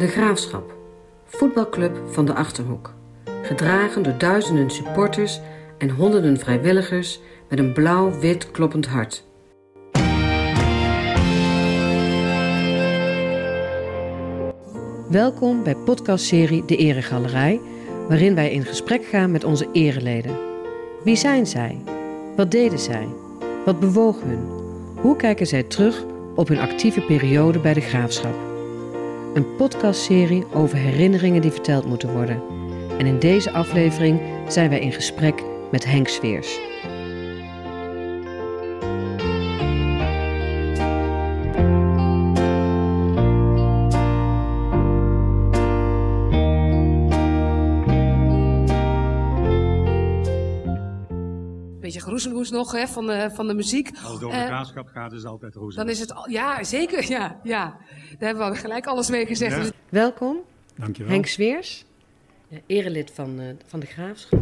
De Graafschap, voetbalclub van de Achterhoek. Gedragen door duizenden supporters en honderden vrijwilligers met een blauw-wit kloppend hart. Welkom bij podcastserie De Eregalerij, waarin wij in gesprek gaan met onze ereleden. Wie zijn zij? Wat deden zij? Wat bewoog hun? Hoe kijken zij terug op hun actieve periode bij de graafschap? Een podcastserie over herinneringen die verteld moeten worden. En in deze aflevering zijn wij in gesprek met Henk Sveers. Geroezemoes nog hè, van, de, van de muziek. Als het over Eh, de graafschap gaat, is het altijd roze. Dan is het, al- ja zeker, ja, ja. Daar hebben we gelijk alles mee gezegd. Ja. Dus- Welkom, Dankjewel. Henk Sveers, eh, erelid van, eh, van de Graafschap.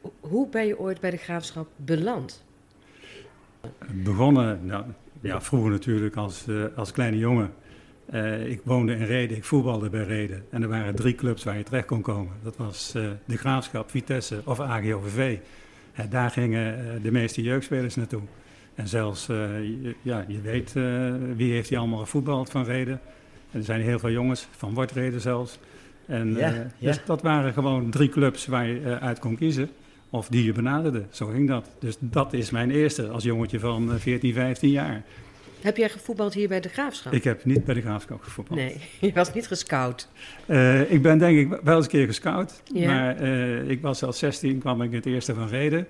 Ho- Hoe ben je ooit bij de Graafschap beland? Begonnen, nou, ja, vroeger natuurlijk als, eh, als kleine jongen. Eh, ik woonde in Reden, ik voetbalde bij Reden. En er waren drie clubs waar je terecht kon komen. Dat was eh, de Graafschap, Vitesse of AGOVV. En daar gingen eh, de meeste jeugdspelers naartoe. En zelfs, eh, ja, je weet eh, wie heeft die allemaal gevoetbald van Reden. En er zijn heel veel jongens, van Wortreden zelfs. En, Ja, eh, ja. Dus dat waren gewoon drie clubs waar je eh, uit kon kiezen. Of die je benaderde, zo ging dat. Dus dat is mijn eerste als jongetje van eh, 14, 15 jaar. Heb jij gevoetbald hier bij de Graafschap? Ik heb niet bij de Graafschap gevoetbald. Nee, je was niet gescout. Eh, ik ben denk ik wel eens een keer gescout. Ja. Maar eh, ik was als 16, kwam ik in het eerste van Reden.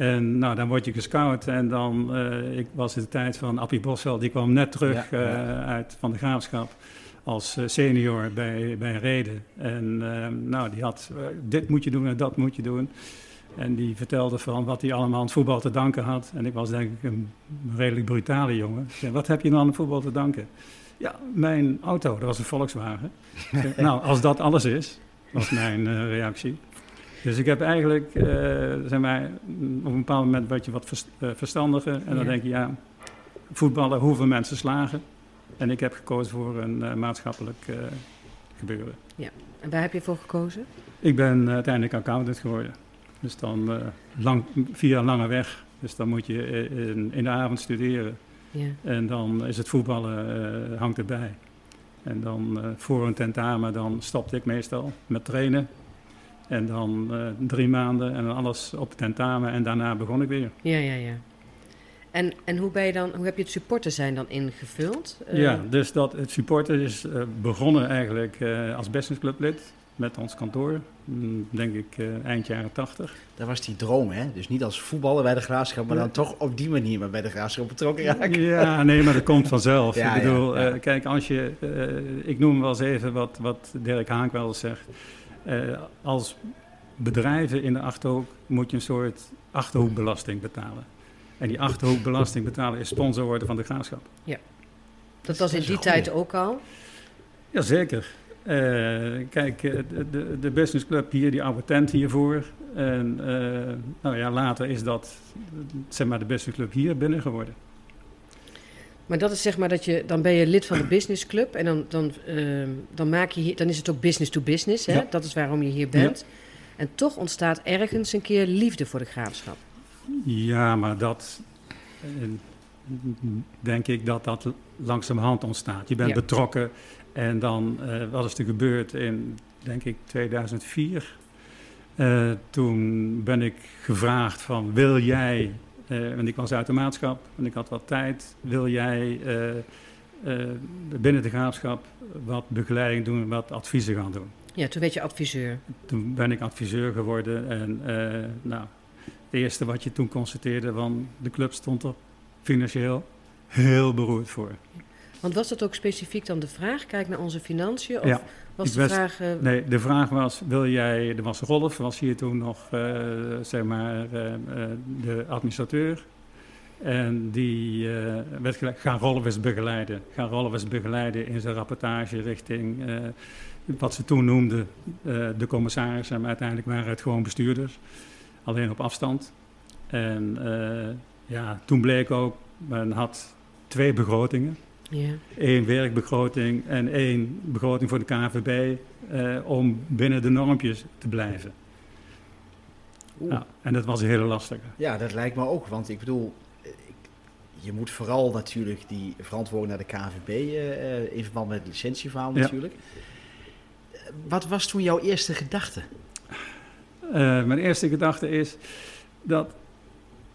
En nou, dan word je gescout. En dan, eh, ik was in de tijd van Appie Bosveld, die kwam net terug Ja, ja. eh, uit van de Graafschap. Als senior bij, bij Reden. En eh, nou, die had, dit moet je doen en dat moet je doen. En die vertelde van wat hij allemaal aan het voetbal te danken had. En ik was denk ik een redelijk brutale jongen. Ik zei, wat heb je nou aan het voetbal te danken? Ja, mijn auto, dat was een Volkswagen. Zei, nou, als dat alles is, was mijn eh, reactie. Dus ik heb eigenlijk, eh zeg maar, mm, op een bepaald moment word je wat vers- eh, verstandiger. En dan Ja. denk je, ja, voetballen, hoeveel mensen slagen? En ik heb gekozen voor een maatschappelijk gebeuren. En waar heb je voor gekozen? Ik ben uiteindelijk accountant geworden. Dus dan eh, lang, via lange weg. Dus dan moet je eh, in, in de avond studeren. Ja. En dan is het voetballen eh, hangt erbij. En dan voor een tentamen dan stopte ik meestal met trainen. En dan drie maanden en dan alles op tentamen. En daarna begon ik weer. Ja, ja, ja. En, en hoe, ben je dan, hoe heb je het supporter zijn dan ingevuld? Ja, dus dat, het supporter is begonnen eigenlijk als businessclublid met ons kantoor. Mm, denk ik eh, eind jaren tachtig. Dat was die droom, hè? Dus niet als voetballer bij de graafschap, maar Ja. dan toch op die manier maar bij de graafschap betrokken raken. Ja, nee, maar dat komt vanzelf. Ja, ik bedoel, ja, ja. eh, kijk, als je, eh, ik noem wel eens even wat, wat Dirk Haank wel eens zegt. Eh, als bedrijven in de Achterhoek moet je een soort Achterhoekbelasting betalen. En die Achterhoekbelasting betalen is sponsor worden van de graafschap. Dat was in die tijd ook al. Jazeker. Eh kijk, eh, de, de, businessclub hier, die oude tent hiervoor. En eh, nou ja, later is dat, zeg maar, de businessclub hier binnen geworden. Maar dat is zeg maar dat je, dan ben je lid van de businessclub en dan, dan, ehm, dan, maak je hier, dan is het ook business to business. Hè? Ja. Dat is waarom je hier bent. En toch ontstaat ergens een keer liefde voor de graafschap. Ja, maar dat denk ik dat dat langzamerhand ontstaat. Je bent Ja. betrokken en dan, eh, wat is er gebeurd in, denk ik, 2004? Eh, toen ben ik gevraagd van, wil jij, eh want ik was uit de maatschap en ik had wat tijd, wil jij binnen de graafschap wat begeleiding doen, wat adviezen gaan doen? Ja, toen werd je adviseur. Toen ben ik adviseur geworden en nou, het eerste wat je toen constateerde, van de club stond er financieel heel beroerd voor. Want was dat ook specifiek dan de vraag? Kijk naar onze financiën. Of Ja, was de was- vraag... eh, Nee, de vraag was, wil jij, er was Rolf, was hier toen nog, eh, zeg maar, eh, de administrateur. En die werd gelijk, ga Rolf eens begeleiden. Ga Rolf eens begeleiden in zijn rapportage richting, wat ze toen noemden, de commissarissen. Maar uiteindelijk waren het gewoon bestuurders, alleen op afstand. En ja, toen bleek ook, men had twee begrotingen. Ja. één werkbegroting en één begroting voor de KVB eh, om binnen de normpjes te blijven. Oeh. Nou, en dat was een hele lastige. Ja, dat lijkt me ook. Want ik bedoel, eh, ik- je moet vooral natuurlijk die verantwoording naar de KVB eh, eh, in verband met het licentieverhaal natuurlijk. Wat was toen jouw eerste gedachte? Eh, mijn eerste gedachte is dat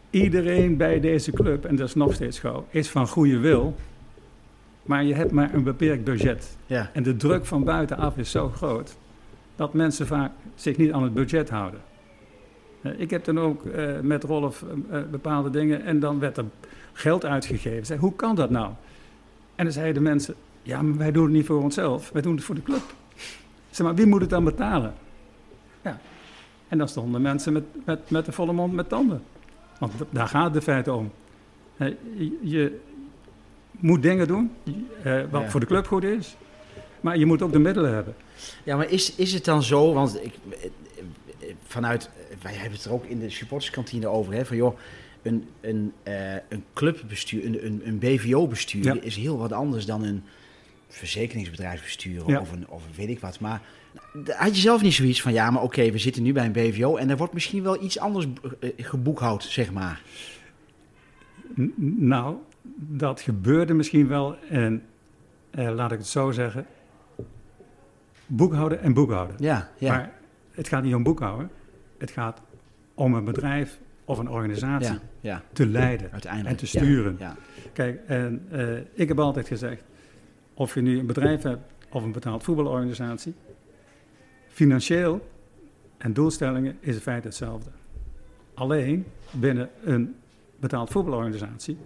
iedereen bij deze club, en dat is nog steeds zo, is van goede wil. Maar je hebt maar een beperkt budget. Ja, En de druk van buitenaf is zo groot dat mensen vaak zich niet aan het budget houden. Eh, ik heb dan ook eh, met Rolf eh, bepaalde dingen en dan werd er geld uitgegeven. Zei, hoe kan dat nou? En dan zeiden de mensen, ja, maar wij doen het niet voor onszelf, wij doen het voor de club. Zeg maar, wie moet het dan betalen? Ja. En dan stonden mensen met, met, met de volle mond met tanden. Want daar gaat de feite om. Je moet dingen doen eh, wat Ja. voor de club goed is. Maar je moet ook de middelen hebben. ja maar is, is het dan zo, want ik, vanuit, wij hebben het er ook in de supporterskantine over, hè, van joh, een, een, eh, een clubbestuur, een, een, een BVO-bestuur Ja. is heel wat anders dan een verzekeringsbedrijf besturen Ja. of, een, of weet ik wat. Maar had je zelf niet zoiets van, ja, maar oké, we zitten nu bij een BVO en er wordt misschien wel iets anders eh, geboekhoud, zeg maar. N- nou, dat gebeurde misschien wel. En eh, laat ik het zo zeggen. Boekhouden en boekhouden. Ja, ja, Maar het gaat niet om boekhouden. Het gaat om een bedrijf of een organisatie ja, ja, te leiden uiteindelijk. en te sturen. Ja, Kijk, en eh, ik heb altijd gezegd, of je nu een bedrijf hebt of een betaald voetbalorganisatie, financieel en doelstellingen is in feite hetzelfde. Alleen binnen een betaald voetbalorganisatie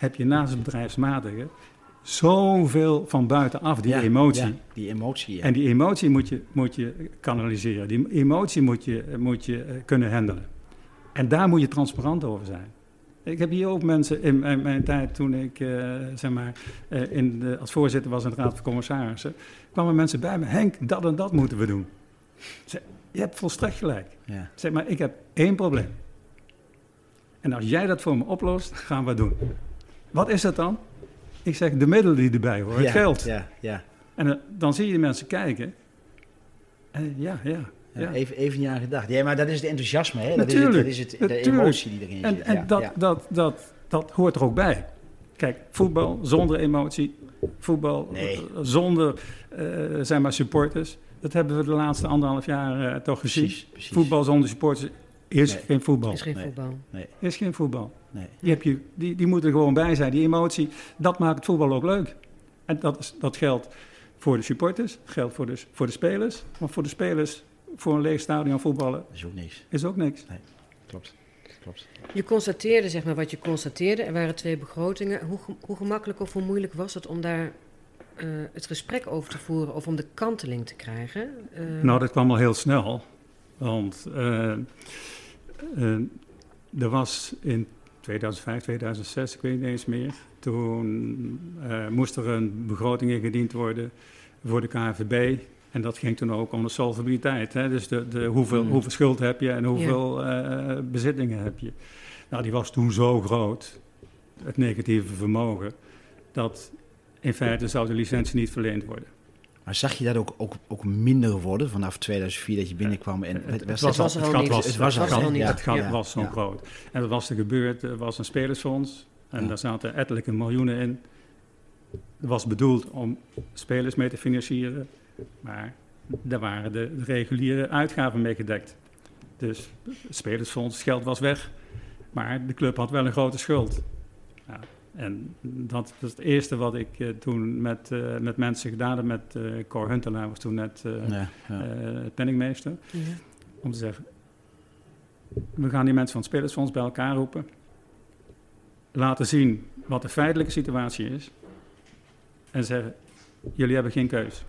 heb je naast het bedrijfsmatige zoveel van buitenaf, die Ja, emotie. ja, die emotie, ja. En die emotie moet je, moet je kanaliseren. Die emotie moet je, moet je eh, kunnen handelen. En daar moet je transparant over zijn. Ik heb hier ook mensen in mijn, mijn tijd, toen ik eh, zeg maar, eh, in de, als voorzitter was in de Raad van Commissarissen, kwamen mensen bij me. Henk, dat en dat moeten we doen. Zei, je hebt volstrekt gelijk. ja. Zeg maar, ik heb één probleem. En als jij dat voor me oplost, gaan we het doen. Wat is dat dan? Ik zeg, de middelen die erbij horen, het geld. Ja, ja. En eh, dan zie je de mensen kijken. En ja, ja. Ja, ja. Even, even niet aan gedacht. Ja, maar dat is het enthousiasme, hè? Dat Natuurlijk, is het, dat is het de natuurlijk. emotie die erin En, zit. en ja, dat, ja. Dat, dat, dat hoort er ook bij. Kijk, voetbal zonder emotie, voetbal Nee. eh, zonder eh, zeg maar supporters. Dat hebben we de laatste anderhalf jaar eh, toch gezien. Precies, precies. Voetbal zonder supporters is Nee. geen voetbal. is geen Nee. voetbal. Is geen voetbal. Nee. Die, heb je, die, die moeten er gewoon bij zijn. Die emotie, dat maakt het voetbal ook leuk. En dat, is, dat geldt voor de supporters, geldt voor de, voor de spelers. Maar voor de spelers, voor een leeg stadion voetballen, is ook niks. is ook niks. Klopt. Klopt. Je constateerde zeg maar wat je constateerde. Er waren twee begrotingen. Hoe, hoe gemakkelijk of hoe moeilijk was het om daar eh, het gesprek over te voeren of om de kanteling te krijgen? Eh, Nou, dat kwam al heel snel. Want eh, eh, er was in 2005, 2006, ik weet niet eens meer. Toen eh, moest er een begroting ingediend worden voor de KNVB. En dat ging toen ook om de solvabiliteit. Hè? Dus de, de, hoeveel, Mm. hoeveel schuld heb je en hoeveel eh, bezittingen heb je. Nou, die was toen zo groot, het negatieve vermogen, dat in feite zou de licentie niet verleend worden. Maar zag je dat ook, ook, ook minder worden vanaf 2004 dat je binnenkwam? En, Het, was was, was al- het was, Het was het al niet. het gat Ja, was zo groot. En wat was er gebeurd? Er was een spelersfonds en daar zaten ettelijke miljoenen in. Dat was bedoeld om spelers mee te financieren, maar daar waren de, de reguliere uitgaven mee gedekt. Dus het spelersfonds, het geld was weg, maar de club had wel een grote schuld. Ja, en dat was het eerste wat ik eh, toen met, eh, met mensen gedaan heb. Met eh Cor Huntelaar was toen net eh, Ja, ja. eh, penningmeester ja. om te zeggen: we gaan die mensen van het Spelersfonds bij elkaar roepen. Laten zien wat de feitelijke situatie is. En zeggen: jullie hebben geen keus.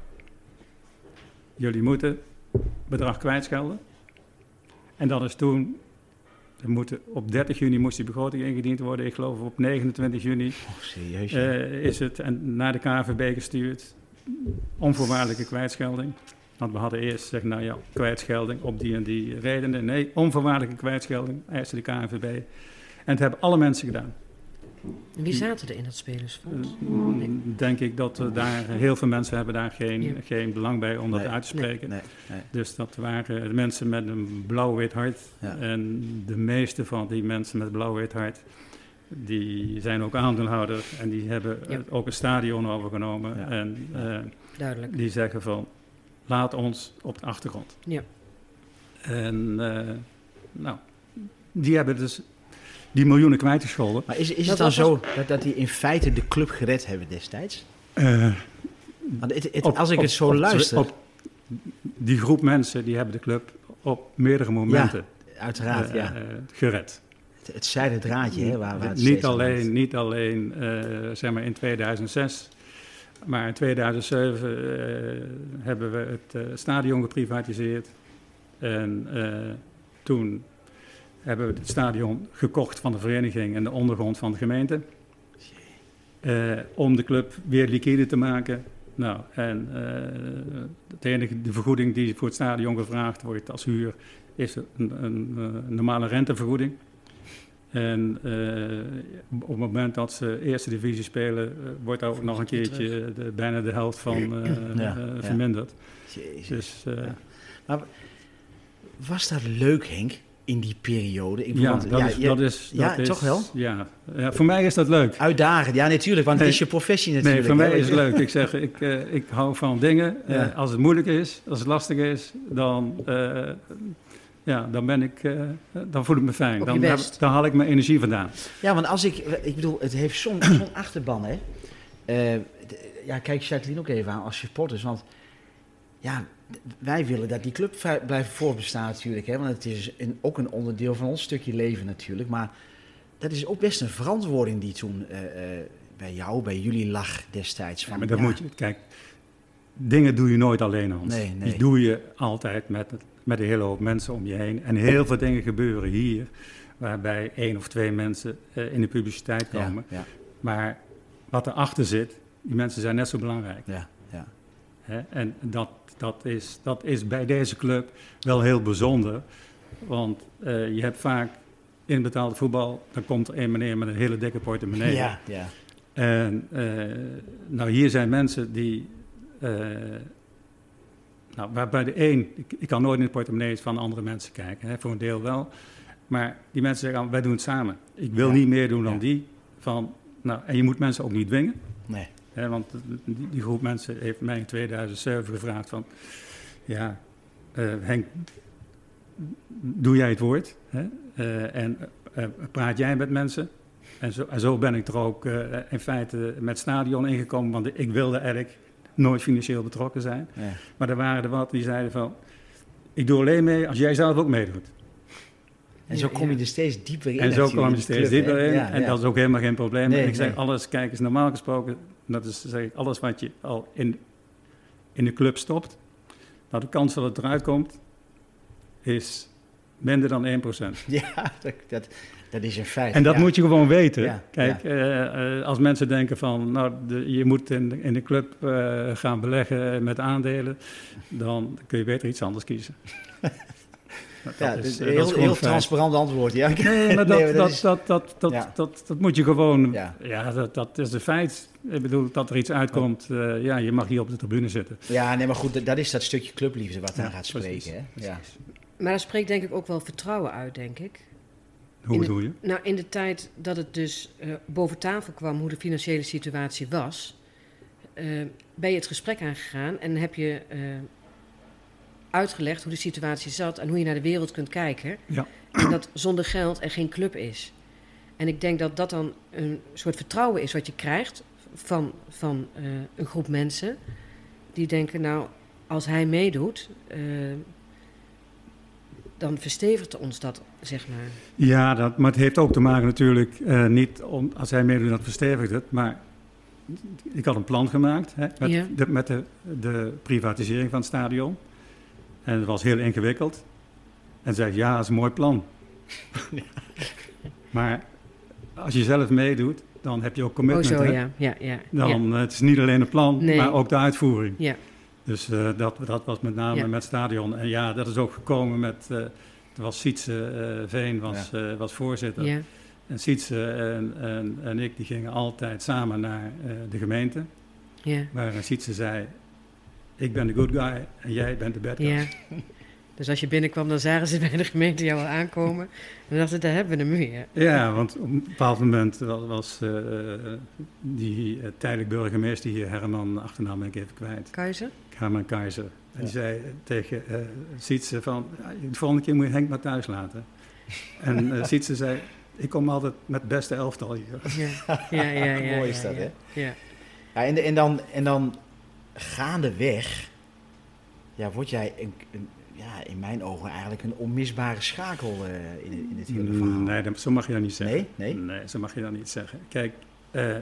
Jullie moeten bedrag kwijtschelden. En dat is toen. Er op 30 juni moest die begroting ingediend worden. Ik geloof op 29 juni Oh, serieus? eh, is het en naar de KVB gestuurd. Onvoorwaardelijke kwijtschelding. Want we hadden eerst gezegd, nou ja, kwijtschelding op die en die redenen. Nee, onvoorwaardelijke kwijtschelding, eiste de KNVB. En het hebben alle mensen gedaan. En wie zaten er in dat spelersfonds? Mm, denk ik dat we daar heel veel mensen hebben daar geen, Ja. geen belang bij om dat Nee, uit te spreken. Nee, nee. Dus dat waren de mensen met een blauw-wit hart. Ja. En de meeste van die mensen met blauw-wit hart, die zijn ook aandeelhouder. En die hebben Ja. eh, ook een stadion overgenomen. Ja. En eh, Duidelijk. die zeggen van, laat ons op de achtergrond. Ja. En eh, nou, die hebben dus die miljoenen kwijtgescholden. Maar is, is het dan zo dat, dat die in feite de club gered hebben destijds? Eh, Want het, het- op- als ik op- het zo op- luister, op- die groep mensen die hebben de club op meerdere momenten uiteraard, eh, ja. eh, gered. Het, het zijde draadje, hè, waar, waar het niet, alleen, niet alleen eh, zeg maar in 2006, maar in 2007 eh, hebben we het stadion geprivatiseerd. En eh, toen hebben we het stadion gekocht van de vereniging en de ondergrond van de gemeente. Eh, om de club weer liquide te maken. Nou, en eh, het enige, de vergoeding die voor het stadion gevraagd wordt als huur, is een, een, eh, normale rentevergoeding. En eh, op het moment dat ze eerste divisie spelen, wordt daar ook nog een keertje de, bijna de helft van Ja, ja. verminderd. Jezus. Dus eh, Ja. Was dat leuk, Henk, in die periode? Ik ja, dat ja, is, dat is, ja, is- toch wel? Ja. ja, voor mij is dat leuk. Uitdagend, ja, natuurlijk, want Nee. het is je professie natuurlijk. Nee, voor mij is het leuk. Ik zeg, ik, eh, ik hou van dingen. Eh, als het moeilijk is, als het lastig is, dan, eh, ja, dan, ben ik, dan voel ik me fijn. Dan, heb- dan haal ik mijn energie vandaan. Ja, want als ik, ik bedoel, het heeft zo'n zo'n achterban, hè. Ja, kijk Jacqueline ook even aan als supporters, want ja, wij willen dat die club blijven voorbestaan natuurlijk, hè. Want het is een, ook een onderdeel van ons stukje leven natuurlijk, maar dat is ook best een verantwoording die toen eh, eh, bij jou, bij jullie lag destijds. Van, Ja, maar dat ja, moet je, kijk, dingen doe je nooit alleen, Hans. Nee, nee. Die doe je altijd met, met een hele hoop mensen om je heen. En heel veel dingen gebeuren hier, waarbij één of twee mensen eh, in de publiciteit komen. ja, Maar wat erachter zit, die mensen zijn net zo belangrijk. ja, ja. Hè? En dat, dat, is, dat is bij deze club wel heel bijzonder. Want eh, je hebt vaak in betaalde voetbal, dan komt er een meneer met een hele dikke portemonnee. Ja, ja. En eh, nou, hier zijn mensen die. eh, nou, waarbij de een, ik, kan nooit in de portemonnees van andere mensen kijken, hè, voor een deel wel. Maar die mensen zeggen, wij doen het samen. Ik wil Ja. niet meer doen dan Ja. die. Van, nou, en je moet mensen ook niet dwingen. Nee. Want die, die groep mensen heeft mij in 2007 gevraagd van... Ja, eh, Henk, doe jij het woord? Hè? Eh, en eh, praat jij met mensen? En zo, en zo ben ik er ook eh, in feite met het stadion ingekomen. Want ik wilde eigenlijk nooit financieel betrokken zijn. Ja. Maar er waren er wat die zeiden van... Ik doe alleen mee als jij zelf ook meedoet. En zo kom je er steeds dieper in. En zo in je die steeds club, dieper in. Ja, en ja. dat is ook helemaal geen probleem. Nee, en ik zeg nee. alles, kijk eens, normaal gesproken, dat is zeg ik, alles wat je al in, in de club stopt, nou de kans dat het eruit komt, is minder dan 1%. Ja, dat, dat, dat is een feit. En dat ja. moet je gewoon weten. Ja, Kijk, eh, eh, als mensen denken van, nou, de, je moet in, de- in de club eh, gaan beleggen met aandelen, dan kun je beter iets anders kiezen. Dat Ja, is, dus eh, een dat is heel, gewoon heel transparant antwoord. Ja. Nee, maar dat, Nee, maar dat, is- dat, dat, dat, Ja. dat, dat moet je gewoon... Ja. Ja, dat, dat is een feit. Ik bedoel, dat er iets uitkomt, eh, ja, je mag hier op de tribune zitten. ja, nee, maar goed, dat- dat is dat stukje clubliefde wat daar Ja, gaat precies, spreken. Hè? Ja. Maar dat spreekt denk ik ook wel vertrouwen uit, denk ik. Hoe de- bedoel je? Nou, in de tijd dat het dus eh, boven tafel kwam hoe de financiële situatie was, eh, ben je het gesprek aangegaan en heb je eh, uitgelegd hoe de situatie zat en hoe je naar de wereld kunt kijken. Ja. En dat zonder geld er geen club is. En ik denk dat dat dan een soort vertrouwen is wat je krijgt van, van eh, een groep mensen die denken, nou, als hij meedoet, eh, dan verstevigt ons dat, zeg maar. Ja, dat, maar het heeft ook te maken natuurlijk, eh, niet om, als hij meedoet, dat verstevigt het, maar ik had een plan gemaakt hè, met, Ja. de, met de, de privatisering van het stadion. En het was heel ingewikkeld. En zei ja, dat is een mooi plan. maar als je zelf meedoet, dan heb je ook Oh, commitment. zo, hè? ja. ja, ja, ja. Dan, het is niet alleen een plan, Nee. maar ook de uitvoering. Ja. Dus eh, dat, dat was met name Ja. met het stadion. En ja, dat is ook gekomen met, eh er was Sietse eh, Veen was, eh, was voorzitter. ja. En Sietse en, en, en ik die gingen altijd samen naar eh, de gemeente. Ja. Waar Sietse zei, ik ben de good guy en jij bent de bad guy. ja. Dus als je binnenkwam, dan zagen ze bij de gemeente jou al aankomen. En dan dachten ze, daar hebben we hem weer. Ja, want op een bepaald moment was, was eh, die eh, tijdelijk burgemeester hier, Herman, achternaam ben ik even kwijt, Keizer? Herman Keizer. En die Ja. zei tegen eh Sietse van, ja, de volgende keer moet je Henk maar thuis laten. En eh Sietse zei, ik kom altijd met beste elftal hier. Ja, ja, ja. ja, Mooi is ja, dat, ja. hè? Ja. Ja, en, en, dan, en dan gaandeweg ja, word jij een, een, ja, in mijn ogen eigenlijk een onmisbare schakel eh, in, in het hele verhaal. Mm, Nee, dat- zo mag je dat niet zeggen. Nee? Nee? Nee, zo mag je dat niet zeggen. Kijk, eh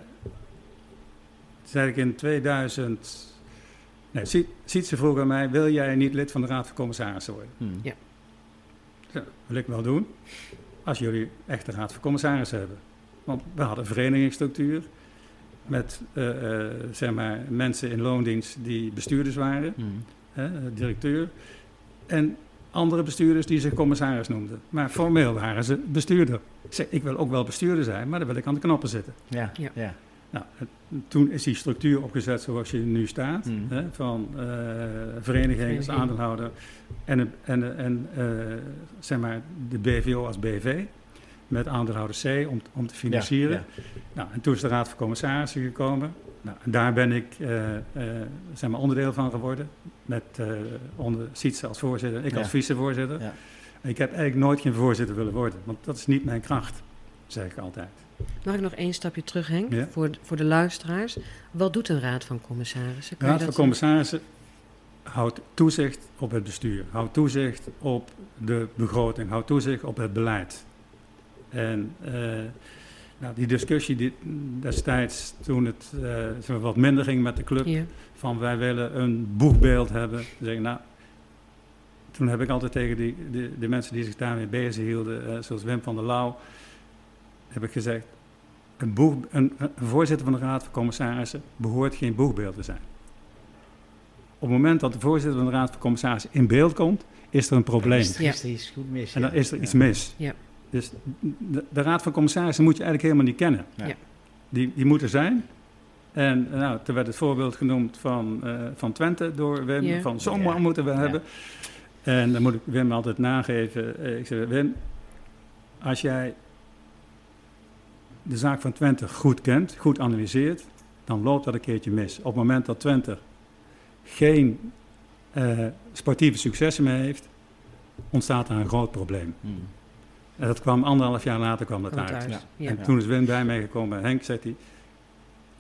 zei ik in 2000... Nee, ziet, ziet ze vroeg aan mij, wil jij niet lid van de Raad van Commissarissen worden? Hm. Ja. Dat wil ik wel doen, als jullie echt de Raad van Commissarissen hebben. Want we hadden een verenigingsstructuur met eh, eh, zeg maar, mensen in loondienst die bestuurders waren, Hm. hè, eh, directeur. En andere bestuurders die zich commissaris noemden. Maar formeel waren ze bestuurder. Ik zeg, ik wil ook wel bestuurder zijn, maar dan wil ik aan de knoppen zitten. Ja, Ja. ja. Nou, toen is die structuur opgezet zoals je nu staat. Mm. Hè, van eh, vereniging aandeelhouder en, en, en eh, zeg maar de BVO als BV. Met aandeelhouder C om, om te financieren. Ja, Nou, en toen is de Raad van Commissarissen gekomen. Nou, daar ben ik eh, eh, zeg maar onderdeel van geworden. Met eh onder Sietse als voorzitter, ik Ja. als vicevoorzitter. Ja. Ik heb eigenlijk nooit geen voorzitter willen worden, want dat is niet mijn kracht, zeg ik altijd. Mag ik nog één stapje terug, Henk? Ja. Voor, voor de luisteraars. Wat doet een raad van commissarissen? Je Raad van Commissarissen houdt toezicht op het bestuur, houdt toezicht op de begroting, houdt toezicht op het beleid. En eh, nou, die discussie die destijds, toen het eh, maar wat minder ging met de club, Ja. van wij willen een boegbeeld hebben. Dan zeg ik, nou, toen heb ik altijd tegen die, de, de mensen die zich daarmee bezig hielden, eh, zoals Wim van der Lauw, heb ik gezegd, een, boeg, een, een voorzitter van de Raad van Commissarissen behoort geen boegbeeld te zijn. Op het moment dat de voorzitter van de Raad van Commissarissen in beeld komt, is er een probleem. Is, Ja. is er iets goed mis? En dan is er Ja. iets mis. Ja. Dus de, de Raad van Commissarissen moet je eigenlijk helemaal niet kennen. Ja. Die, die moeten zijn. En nou, er werd het voorbeeld genoemd van, eh, van Twente door Wim. Ja. Van zo'n man moeten we Ja. hebben. En dan moet ik Wim altijd nageven. Eh, Ik zeg, Wim, als jij de zaak van Twente goed kent, goed analyseert, dan loopt dat een keertje mis. Op het moment dat Twente geen eh, sportieve successen meer heeft, ontstaat daar een groot probleem. Hm. En dat kwam anderhalf jaar later kwam dat uit. uit. Ja. Ja. En Ja. toen is Wim bij mij gekomen. Henk, zegt hij,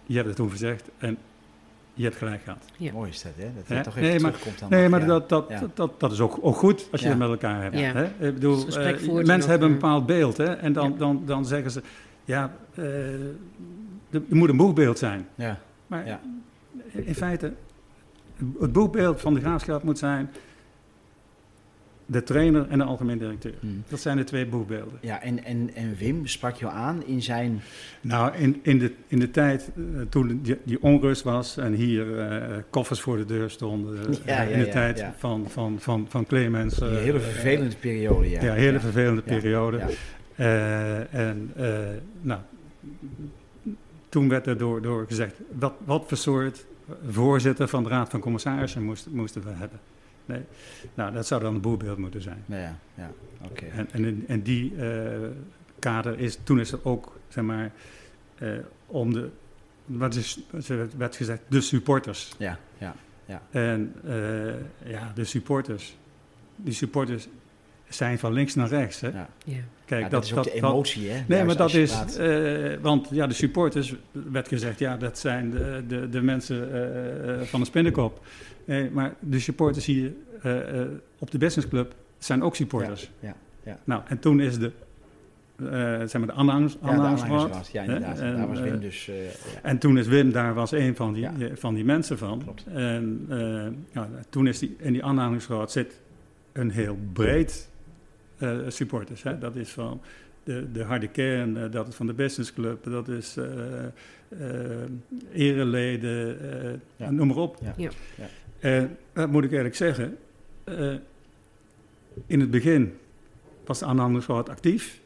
je hebt het toen gezegd en je hebt gelijk gehad. Ja. Mooi is dat, hè? Dat het toch even Nee, maar- terugkomt dan. Nee, nog, maar ja. dat, dat, Ja. dat, dat, dat is ook, ook goed als je Ja. het met elkaar hebt. Ja. Hè? Ik bedoel, Dus gesprek eh, mensen hebben een eh, bepaald beeld hè? en dan, Ja. dan, dan zeggen ze, ja, eh, er er moet een boegbeeld zijn. Ja, Maar Ja. in feite, het boegbeeld van de graafschap moet zijn de trainer en de algemeen directeur. hm. Dat zijn de twee boegbeelden. ja en, en, en Wim sprak jou aan in zijn... Nou, in, in, de, in de tijd eh, toen die, die onrust was en hier eh, koffers voor de deur stonden, eh, Ja, in ja, de ja, tijd van, van, van, van Clemens. Die eh, hele vervelende periode, ja. Ja, hele Ja. vervelende periode. Eh, en eh, nou, toen werd er door, door gezegd, wat, wat voor soort voorzitter van de Raad van Commissarissen moest, moesten we hebben. Nee. Nou, dat zou dan een boerbeeld moeten zijn. Ja, ja, ja. oké. En, en, in- die eh, kader is, toen is er ook, zeg maar, eh, om de, wat is, er werd gezegd, de supporters. Ja, ja. En eh, ja, de supporters, die supporters zijn van links naar rechts. Hè? Ja. Ja. Kijk, Ja, dat, is ook de emotie, hè? Nee, Juist maar dat is, eh, want ja, de supporters, werd gezegd, ja, dat zijn de, de, de mensen van de spinnenkop. Eh, maar de supporters hier eh, eh, op de businessclub zijn ook supporters. Ja, ja. Nou, en toen is de, eh zeg maar, de aanhangers, Ja, de aanhangersraad. aanhangersraad. Ja, inderdaad. En, Daar was Wim dus... eh, ja. En toen is Wim, daar was een van die, Ja. van die mensen van. Klopt. En eh, ja, toen is die, in die aanhangingsraad zit een heel breed eh, supporters. Hè? Dat is van de, de harde kern, dat is van de businessclub, dat is eh eh, ereleden, eh, Ja. noem maar op. Ja. Ja. Ja. En dat moet ik eerlijk zeggen, eh, in het begin was de aanhangingsraad actief.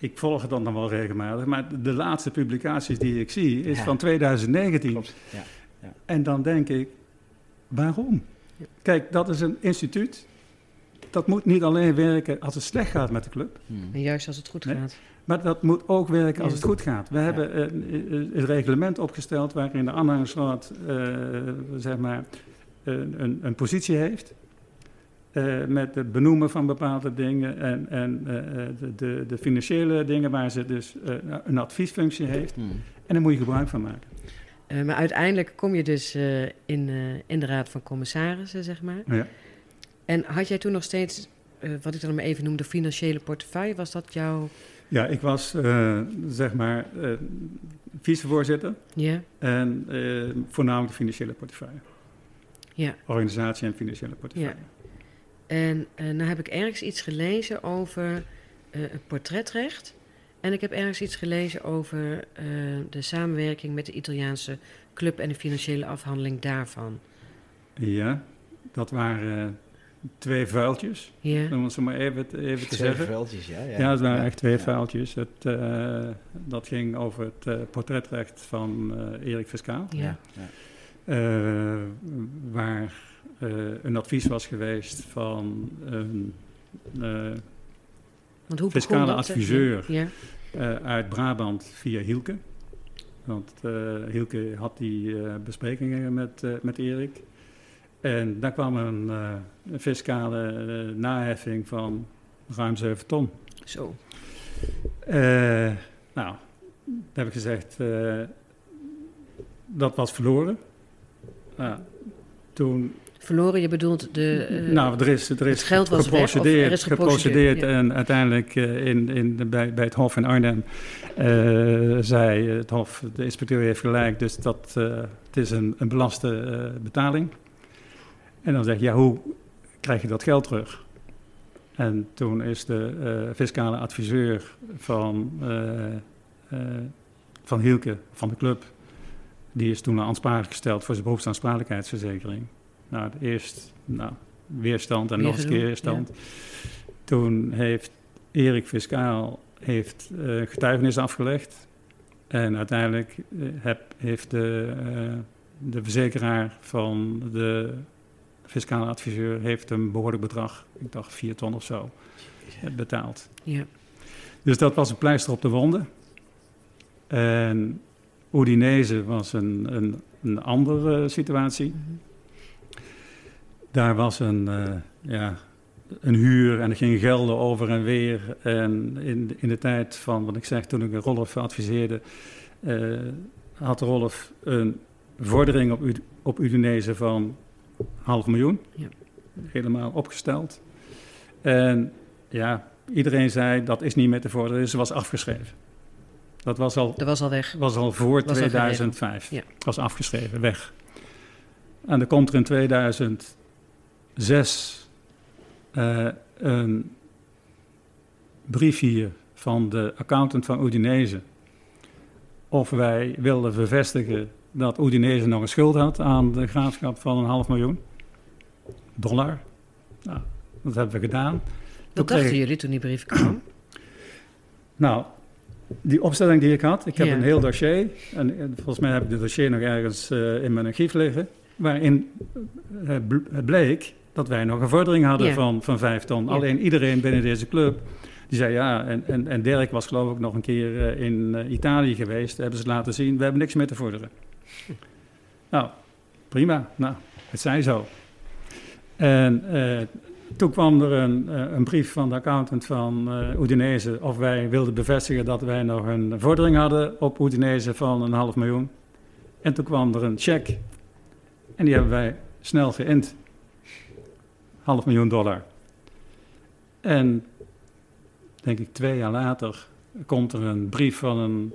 ik volg het dan nog wel regelmatig, maar de, laatste publicaties die ik zie is Ja. van 2019. Klopt. Ja. En dan denk ik, waarom? Kijk, dat is een instituut. Dat moet niet alleen werken als het slecht gaat met de club, Hmm. Juist als het goed Nee. gaat. maar dat moet ook werken als Ja. het goed gaat. We hebben eh, een, een reglement opgesteld waarin de aanhangersraad eh, zeg maar, een, een, een positie heeft. eh, met het benoemen van bepaalde dingen en, en eh, eh, de, de, de financiële dingen waar ze dus eh, een adviesfunctie heeft. Hmm. En daar moet je gebruik van maken. Eh, maar uiteindelijk kom je dus eh, in, eh, in de Raad van Commissarissen, zeg maar. Ja. En had jij toen nog steeds, eh, wat ik dan maar even noem, de financiële portefeuille? Was dat jouw... Ja, ik was eh, zeg maar eh, vicevoorzitter Ja? en eh, voornamelijk de financiële portefeuille. Ja. Organisatie en financiële portefeuille. En eh nou heb ik ergens iets gelezen over eh, het portretrecht. En ik heb ergens iets gelezen over eh, de samenwerking met de Italiaanse club en de financiële afhandeling daarvan. Ja, dat waren eh, twee vuiltjes, Ja, om het zo maar even, te- even te Twee zeggen. veldjes, ja. Ja, Ja, het waren echt twee Ja. vuiltjes. Het, eh, dat ging over het eh, portretrecht van eh, Erik Fiscaal. ja. Eh, waar eh, een advies was geweest van een eh, Want hoe Fiscale adviseur. Ja, eh, uit Brabant via Hielke. Want eh, Hielke had die eh, besprekingen met, eh, met Erik. En daar kwam een, eh, een fiscale eh, naheffing van ruim 7 ton. zo. Eh, nou, dan heb ik gezegd, eh, dat was verloren. Nou, toen, Verloren, je bedoelt de... eh, nou, er is, er is het geld was weg, geprocedeerd, er is geprocedeerd geprocedeerd, ja. en uiteindelijk eh, in, in de, bij, bij het Hof in Arnhem eh, zei het Hof, de inspecteur heeft gelijk, dus dat, eh, het is een, een belaste eh, betaling. En dan zeg je, ja, hoe krijg je dat geld terug? En toen is de eh, fiscale adviseur van, eh, eh, van Hielke, van de club, die is toen aansprakelijk gesteld voor zijn beroepsaansprakelijkheidsverzekering. Nou, eerst nou, weerstand en Weer nog eens keer weerstand. Toen heeft Erik Fiscaal heeft, eh, getuigenis afgelegd. En uiteindelijk eh, heb, heeft de, eh, de verzekeraar van de fiscale adviseur heeft een behoorlijk bedrag, ik dacht 4 ton of zo, betaald. Ja, Dus dat was een pleister op de wonden. En Udinese was een, een, een andere situatie. mhm. Daar was een, eh, ja, een huur en er ging gelden over en weer. En in, in de tijd van, wat ik zeg, toen ik Rolf adviseerde, eh, had Rolf een vordering op, op Udinese van half miljoen. Ja. Helemaal opgesteld. En ja, iedereen zei dat is niet meer te vorderen, dus het was afgeschreven. Dat was al dat was al weg. was al voor Was al 2005. Ja. Was afgeschreven, weg. En er komt er in 2006 eh, een brief hier van de accountant van Udinese. Of wij wilden bevestigen dat Udinese nog een schuld had aan de graafschap van een half miljoen dollar. Nou, dat hebben we gedaan. Wat dachten jullie toen die brief kwam? Nou, die opstelling die ik had, ik heb Ja. een heel dossier. En, en volgens mij heb ik het dossier nog ergens eh, in mijn archief liggen. Waarin eh, het bleek dat wij nog een vordering hadden Ja. van, van vijf ton. Ja. Alleen iedereen binnen deze club, die zei ja. En, en, en Dirk was geloof ik nog een keer eh, in Italië geweest. Hebben ze laten zien, we hebben niks meer te vorderen. Nou, prima. Nou, het zij zo. En toen kwam er een, eh, een brief van de accountant van Udinese of wij wilden bevestigen dat wij nog een vordering hadden op Udinese van een half miljoen. En toen kwam er een cheque en die hebben wij snel geïnd. Half miljoen dollar. En denk ik twee jaar later komt er een brief van een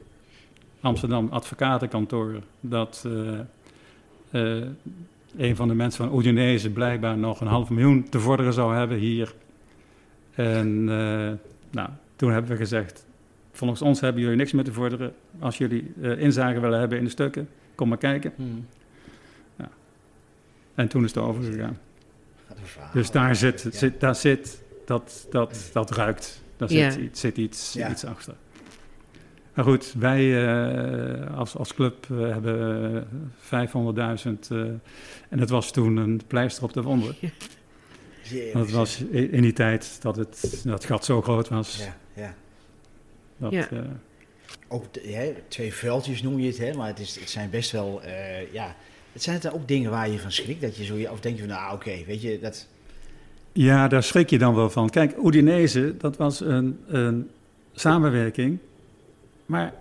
Amsterdam advocatenkantoor dat eh, een van de mensen van Udinese blijkbaar nog een half miljoen te vorderen zou hebben hier. En eh, nou, toen hebben we gezegd, volgens ons hebben jullie niks meer te vorderen. Als jullie eh, inzage willen hebben in de stukken, kom maar kijken. Hmm. En toen is het overgegaan. Dus daar zit, Ja. zit, daar zit dat, dat, dat ruikt. Daar Ja. zit, iets- zit iets, Ja. iets achter. Maar goed, wij eh, als, als club eh, hebben eh, 500.000 eh, en dat was toen een pleister op de wonden. Jezus. Dat was in die tijd dat het dat gat zo groot was. Ja, ja. Dat, Ja. eh, Ook hè, twee veldjes noem je het, hè, maar het, is, het zijn best wel, eh, ja... Het zijn het dan ook dingen waar je van schrikt, dat je zo... Of denk je van, nou oké, weet je, dat... Ja, daar schrik je dan wel van. Kijk, Udinese, dat was een, een samenwerking. Maar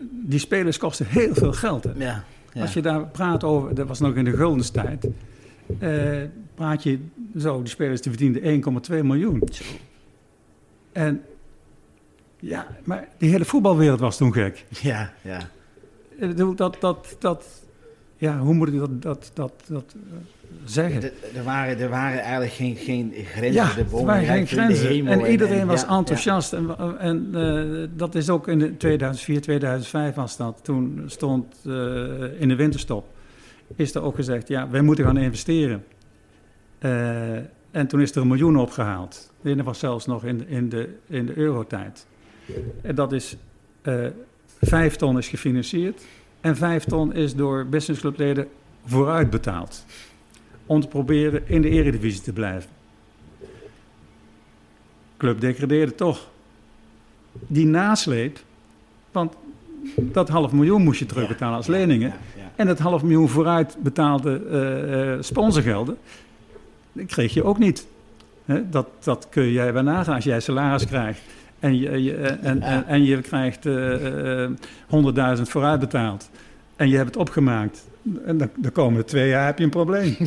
die spelers kosten heel veel geld. Hè? Ja, ja. Als je daar praat over, dat was nog in de guldenstijd. eh praat je zo, die spelers die verdienden 1,2 miljoen. En ja, maar die hele voetbalwereld was toen gek. Ja, ja. Dat, dat, dat, ja, hoe moet ik dat, dat, dat, dat zeggen? Er, waren, er waren eigenlijk geen, geen grenzen. Ja, de er waren geen grenzen. hemel En iedereen was ja, enthousiast. En, en eh, dat is ook in de 2004, 2005 was dat. Toen stond eh, in de winterstop, is er ook gezegd, ja, wij moeten gaan investeren. Eh, en toen is er een miljoen opgehaald. Dat was zelfs nog in, in de, in de eurotijd. En dat is, vijf ton is gefinancierd. En vijf ton is door businessclubleden vooruit betaald. Om te proberen in de eredivisie te blijven. Club degradeerde toch. Die nasleep, want dat half miljoen moest je terugbetalen als leningen. En dat half miljoen vooruit betaalde eh, eh, sponsorgelden, dat kreeg je ook niet. Dat, dat kun jij wel nagaan als jij salaris krijgt. En je, je, eh, en, en, en je krijgt eh, 100.000 vooruit betaald. En je hebt het opgemaakt. En dan, de komende twee jaar heb je een probleem.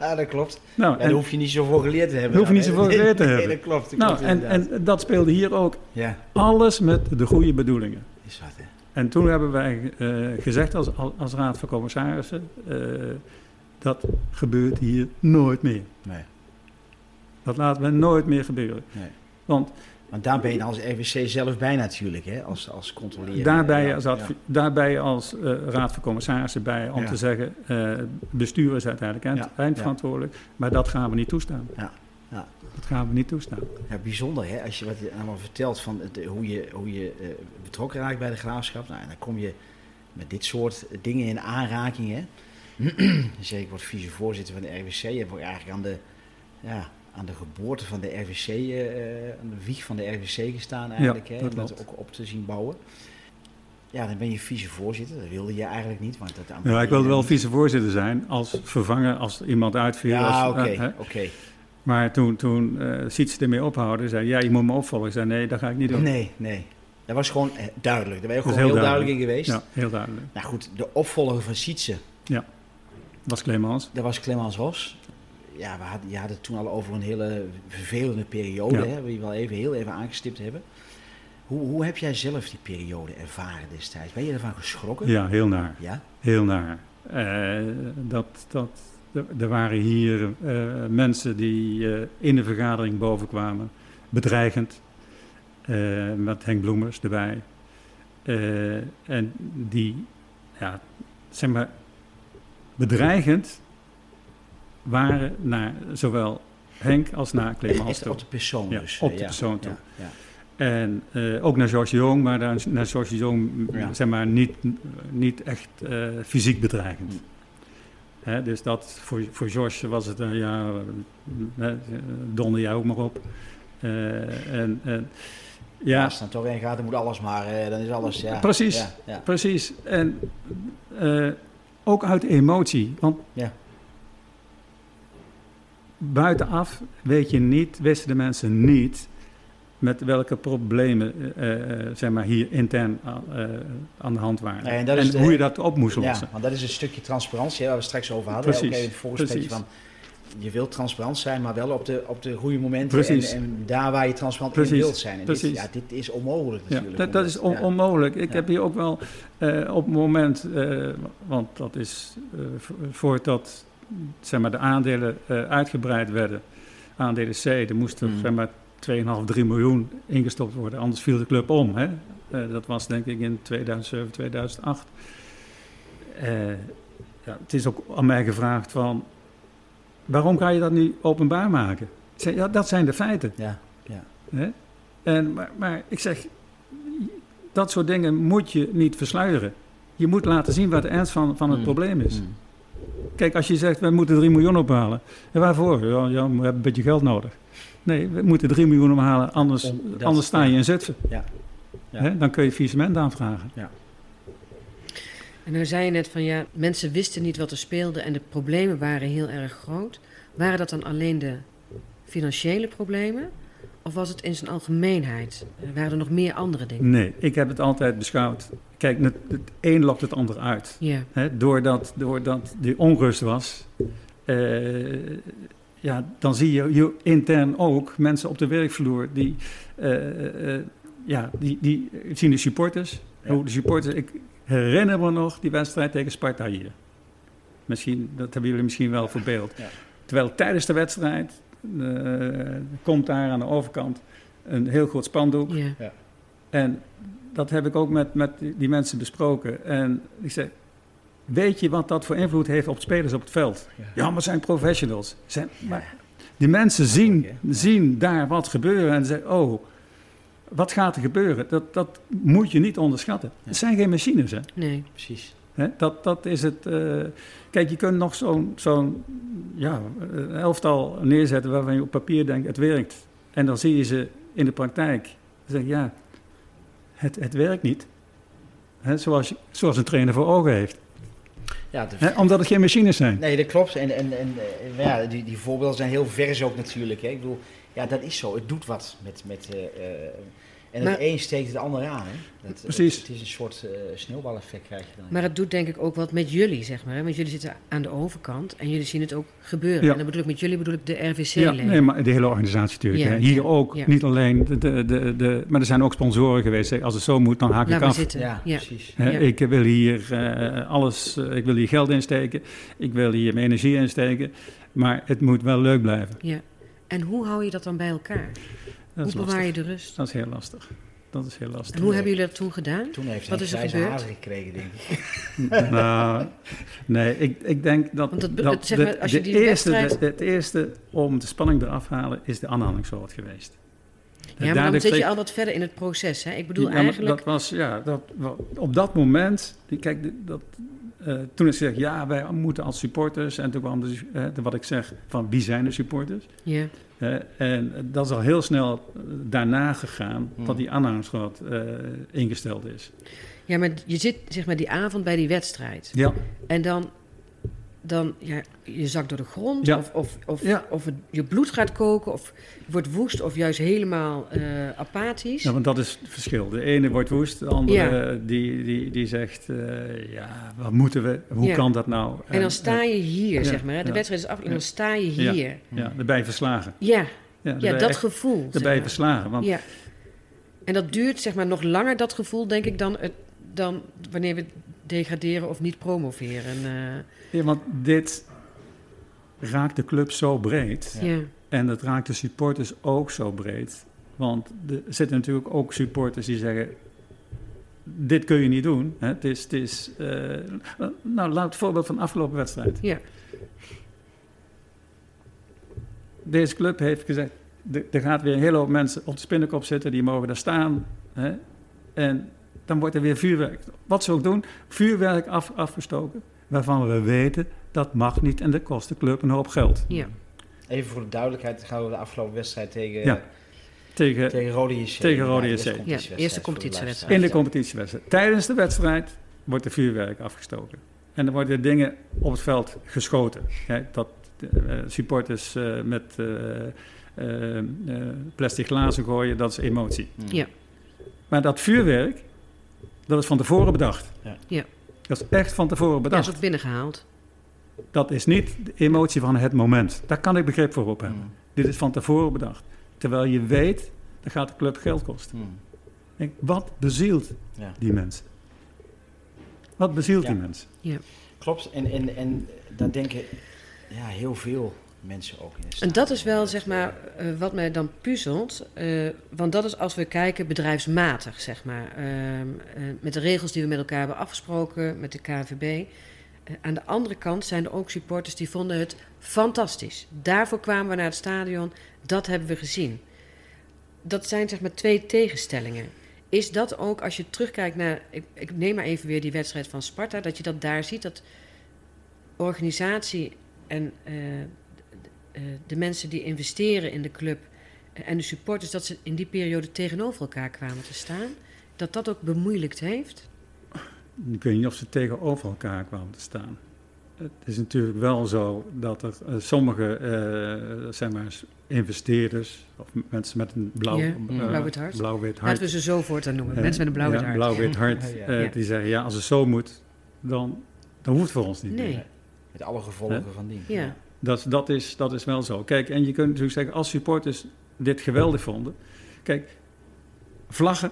Ja, dat klopt. Nou, En daar en, hoef je niet zoveel geleerd te hebben. Hoef je niet zoveel geleerd te Nee, hebben. dat klopt. Dat nou, klopt en, en dat speelde hier ook. Ja, Alles met de goede bedoelingen. is wat, hè. En toen hebben wij eh, gezegd als, als, als raad van commissarissen... eh, dat gebeurt hier nooit meer. Nee, Dat laten we nooit meer gebeuren. nee. Want Want daar ben je als RWC zelf bij natuurlijk, hè? Als, als controleren. daarbij Ja, als, ja. daarbij als eh, raad van commissarissen bij om Ja. te zeggen... eh bestuur is uiteindelijk Ja, eindverantwoordelijk. Maar dat gaan we niet toestaan. Ja, ja. Dat gaan we niet toestaan. Ja, bijzonder hè, als je wat je allemaal vertelt van het, hoe je, hoe je eh, betrokken raakt bij de graafschap. Nou, en dan kom je met dit soort dingen in aanraking. Hè. Zeker wordt vicevoorzitter van de RWC. Je hebt ook eigenlijk aan de, ja, aan de geboorte van de RWC, eh, aan de wieg van de RWC gestaan eigenlijk. hè, om dat ook op te zien bouwen. Ja, dan ben je vicevoorzitter. Dat wilde je eigenlijk niet. Want dat Ja, ik wilde wel vicevoorzitter zijn als vervanger als iemand uitviel. Ja, oké. eh, oké. Maar toen, toen eh Siets ermee ophouden, zei ja, je moet me opvolgen. Ik zei nee, dat ga ik niet doen. Nee, nee. Dat was gewoon eh, duidelijk. Daar ben je gewoon heel heel duidelijk in geweest. Ja, heel duidelijk. Nou goed, de opvolger van Sietse, Dat was Clemens. dat was Clemens Ros. Ja, we hadden, je had het toen al over een hele vervelende periode, Ja. hè, die we wel even, heel even aangestipt hebben. Hoe, hoe heb jij zelf die periode ervaren destijds? Ben je ervan geschrokken? Ja, heel naar. Ja? Heel naar. Eh, dat, dat, er- waren hier eh, mensen die eh, in de vergadering bovenkwamen, bedreigend, met Henk Bloemers erbij. En die, ja, zeg maar, bedreigend waren naar zowel Henk als naar Clemens toe. op de persoon Ja, dus. op eh, de persoon toe. En eh, ook naar George Jong, maar daar, naar George Jong, m, Ja. zeg maar, niet, niet echt eh, fysiek bedreigend. Mm. Dus dat, voor, voor George was het, eh, ja, donder jij ook maar op. En, en, ja, Als het dan toch in gaat, dan moet alles maar, eh, dan is alles, ja. Precies. Ja, ja. precies. En ook uit emotie. Want Ja. Buitenaf weet je niet, wisten de mensen niet met welke problemen eh, eh, zeg maar hier intern eh, aan de hand waren. Nee, en dat is de- hoe je dat op moest Ja, lossen. want dat is een stukje transparantie hè, waar we straks over hadden. Precies, Ook even in het voorgesprekje precies. van, je wilt transparant zijn, maar wel op de, op de goede momenten. Precies. En, en daar waar je transparant in Precies, wilt zijn. En dit, precies. ja, dit is onmogelijk Ja, natuurlijk. dat, dat is on- ja. onmogelijk. Ik Ja. heb hier ook wel eh, op het moment, eh, want dat is eh, vo- voordat zeg maar, de aandelen eh, uitgebreid werden, aandelen C, er moesten Mm. zeg maar 2,5, 3 miljoen ingestopt worden, anders viel de club om. Hè? Eh, dat was denk ik in 2007, 2008. Eh, ja, het is ook aan mij gevraagd van, waarom ga je dat nu openbaar maken? Zei, ja, dat zijn de feiten. Ja, ja. Hè? En, maar, maar ik zeg, dat soort dingen moet je niet versluieren. Je moet laten zien wat de ernst van, van het Mm. probleem is. Mm. Kijk, als je zegt, we moeten 3 miljoen ophalen. En waarvoor? Ja, ja, we hebben een beetje geld nodig. Nee, we moeten 3 miljoen ophalen, anders, dat- anders sta je ja. in Zutphen. Ja. Ja. Hè, dan kun je faillissement aanvragen. En nu zei je net van ja, mensen wisten niet wat er speelde en de problemen waren heel erg groot. Waren dat dan alleen de financiële problemen? Of was het in zijn algemeenheid? Waren er nog meer andere dingen? Nee, ik heb het altijd beschouwd. Kijk, het, het een lokt het ander uit. Ja, Hè, doordat, doordat die onrust was, eh, ja, dan zie je, je intern ook mensen op de werkvloer die, eh, eh, ja, die, die zien de supporters. Ja. Hoe de supporters, ik herinner me nog die wedstrijd tegen Sparta hier. Misschien, dat hebben jullie misschien wel voor beeld. Ja. Terwijl tijdens de wedstrijd komt daar aan de overkant een heel groot spandoek. ja, En dat heb ik ook met, met die mensen besproken. En ik zeg, weet je wat dat voor invloed heeft op spelers op het veld? Ja. Ja, maar zijn professionals. Zijn, Ja. maar die mensen zien, zien daar wat gebeuren en zeggen, oh, wat gaat er gebeuren? Dat, dat moet je niet onderschatten. Ja. Het zijn geen machines, hè? nee. Precies. Hè, Dat, dat is het. eh, kijk, je kunt nog zo'n zo'n ja, elftal neerzetten waarvan je op papier denkt het werkt. En dan zie je ze in de praktijk. Dan zeg je ja, het, het werkt niet. Zoals, zoals een trainer voor ogen heeft. Ja, de- omdat het geen machines zijn. Nee, dat klopt. En, en, en eh, ja, die, die voorbeelden zijn heel vers ook natuurlijk. Hè. Ik bedoel, ja, dat is zo. Het doet wat met... met eh, eh, en Maar- het een steekt het ander aan. Hè. Dat, Precies. Het, het is een soort eh, sneeuwbaleffect krijg je dan. Maar het doet denk ik ook wat met jullie, zeg maar. Hè? Want jullie zitten aan de overkant en jullie zien het ook gebeuren. Ja. En dan bedoel ik met jullie bedoel ik de Ja, RVC-leden. nee, maar de hele organisatie natuurlijk. Ja, hè. Hier ja, ook, ja. niet alleen. De, de, de, de, maar er zijn ook sponsoren geweest. Zeg, Als het zo moet, dan haak Laat ik af. zitten. ja, Ja. precies. Hè, Ja. Ik wil hier eh, alles, eh, ik wil hier geld insteken, ik wil hier mijn energie insteken, maar het moet wel leuk blijven. Ja. En hoe hou je dat dan bij elkaar? Dat is hoe bewaar lastig. je de rust? Dat is heel lastig. Dat is heel lastig. En hoe hebben jullie dat toen gedaan? Toen heeft Wat hij is er grijze gekregen, denk ik. nou, nee, ik, ik denk dat, Want het- dat zeg maar, als je die eerste, wedstrijd- het eerste om de spanning eraf te halen is de aanhalingssoort geweest. Ja, maar dan zit je al wat verder in het proces. Hè? Ik bedoel Ja, maar eigenlijk... Dat was, ja, dat, op dat moment, kijk, dat, eh, toen ik zeg, ja, wij moeten als supporters, en toen kwam de, eh, de- wat ik zeg, van wie zijn de supporters? Ja, Eh, en dat is al heel snel eh, daarna gegaan, Hmm. dat die aanhangsgrad eh ingesteld is. ja, maar je zit zeg maar die avond bij die wedstrijd. Ja, En dan, dan ja, je zakt door de grond, Ja. of, of, of, Ja. of het, je bloed gaat koken, of je wordt woest, of juist helemaal eh, apathisch. ja, want dat is het verschil. De ene wordt woest, de andere Ja. eh, die, die, die zegt, eh, ja, wat moeten we, hoe kan dat nou? en dan sta je hier, zeg maar. Hè? De wedstrijd is af en dan sta je hier. Ja, je verslagen. Ja, Ja, dat echt- gevoel. Zeg maar. verslagen, want Ja. En dat duurt zeg maar nog langer, dat gevoel, denk ik, dan, het, dan wanneer we degraderen of niet promoveren. Eh, Ja, want dit raakt de club zo breed. ja. En dat raakt de supporters ook zo breed. Want er zitten natuurlijk ook supporters die zeggen... dit kun je niet doen. Hè? Het is... Het is eh, nou, laat het voorbeeld van de afgelopen wedstrijd. Ja. Deze club heeft gezegd... er- er gaat weer een hele hoop mensen op de spinnenkop zitten... die mogen daar staan. Hè? En dan wordt er weer vuurwerk. Wat ze ook doen, vuurwerk af, afgestoken... waarvan we weten dat mag niet en dat kost de club een hoop geld. ja. Even voor de duidelijkheid, gaat we de afgelopen wedstrijd tegen, Ja. Tegen, tegen Rode JC. Tegen Rode Ja, JC. eerste Ja, competitiewedstrijd eerste competitiewedstrijd. In de competitiewedstrijd. Tijdens de wedstrijd wordt er vuurwerk afgestoken. En er worden dingen op het veld geschoten. Hè, dat eh, supporters eh, met eh, plastic glazen gooien, dat is emotie. Ja. Maar dat vuurwerk, dat is van tevoren bedacht. Ja. Ja. Dat is echt van tevoren Ja, is bedacht. ook binnengehaald. Dat is niet de emotie van het moment. Daar kan ik begrip voor op hebben. Hmm. Dit is van tevoren bedacht. Terwijl je weet, dat gaat de club geld kosten. Hmm. Denk, wat bezielt Ja. die mensen? Wat bezielt Ja. die mensen? Klopt, en, en, en daar denken ja, heel veel mensen ook in. het En dat is wel, zeg maar, eh, wat mij dan puzzelt. eh, want dat is als we kijken bedrijfsmatig, zeg maar. Ehm, eh, met de regels die we met elkaar hebben afgesproken, met de KNVB. Eh, aan de andere kant zijn er ook supporters die vonden het fantastisch. Daarvoor kwamen we naar het stadion, dat hebben we gezien. dat zijn zeg maar twee tegenstellingen. Is dat ook, als je terugkijkt naar, ik, ik neem maar even weer die wedstrijd van Sparta, dat je dat daar ziet, dat organisatie en eh, de, de mensen die investeren in de club eh, en de supporters, dat ze in die periode tegenover elkaar kwamen te staan, dat dat ook bemoeilijkt heeft? Ik weet niet of ze tegenover elkaar kwamen te staan. Het is natuurlijk wel zo dat er uh, sommige uh, zeg maar, investeerders of mensen met een blauw, Ja, uh, blauw-wit hart. blauw-wit hart, Laten we ze zo voortaan noemen. Mensen met een blauw ja, hart. blauw-wit hart, eh, ja. die zeggen ja, als het zo moet, dan, dan hoeft het voor ons niet Nee. meer. Met alle gevolgen van die. Ja. Dat, dat, is, dat is wel zo. Kijk, en je kunt natuurlijk zeggen, als supporters dit geweldig vonden. Kijk, vlaggen,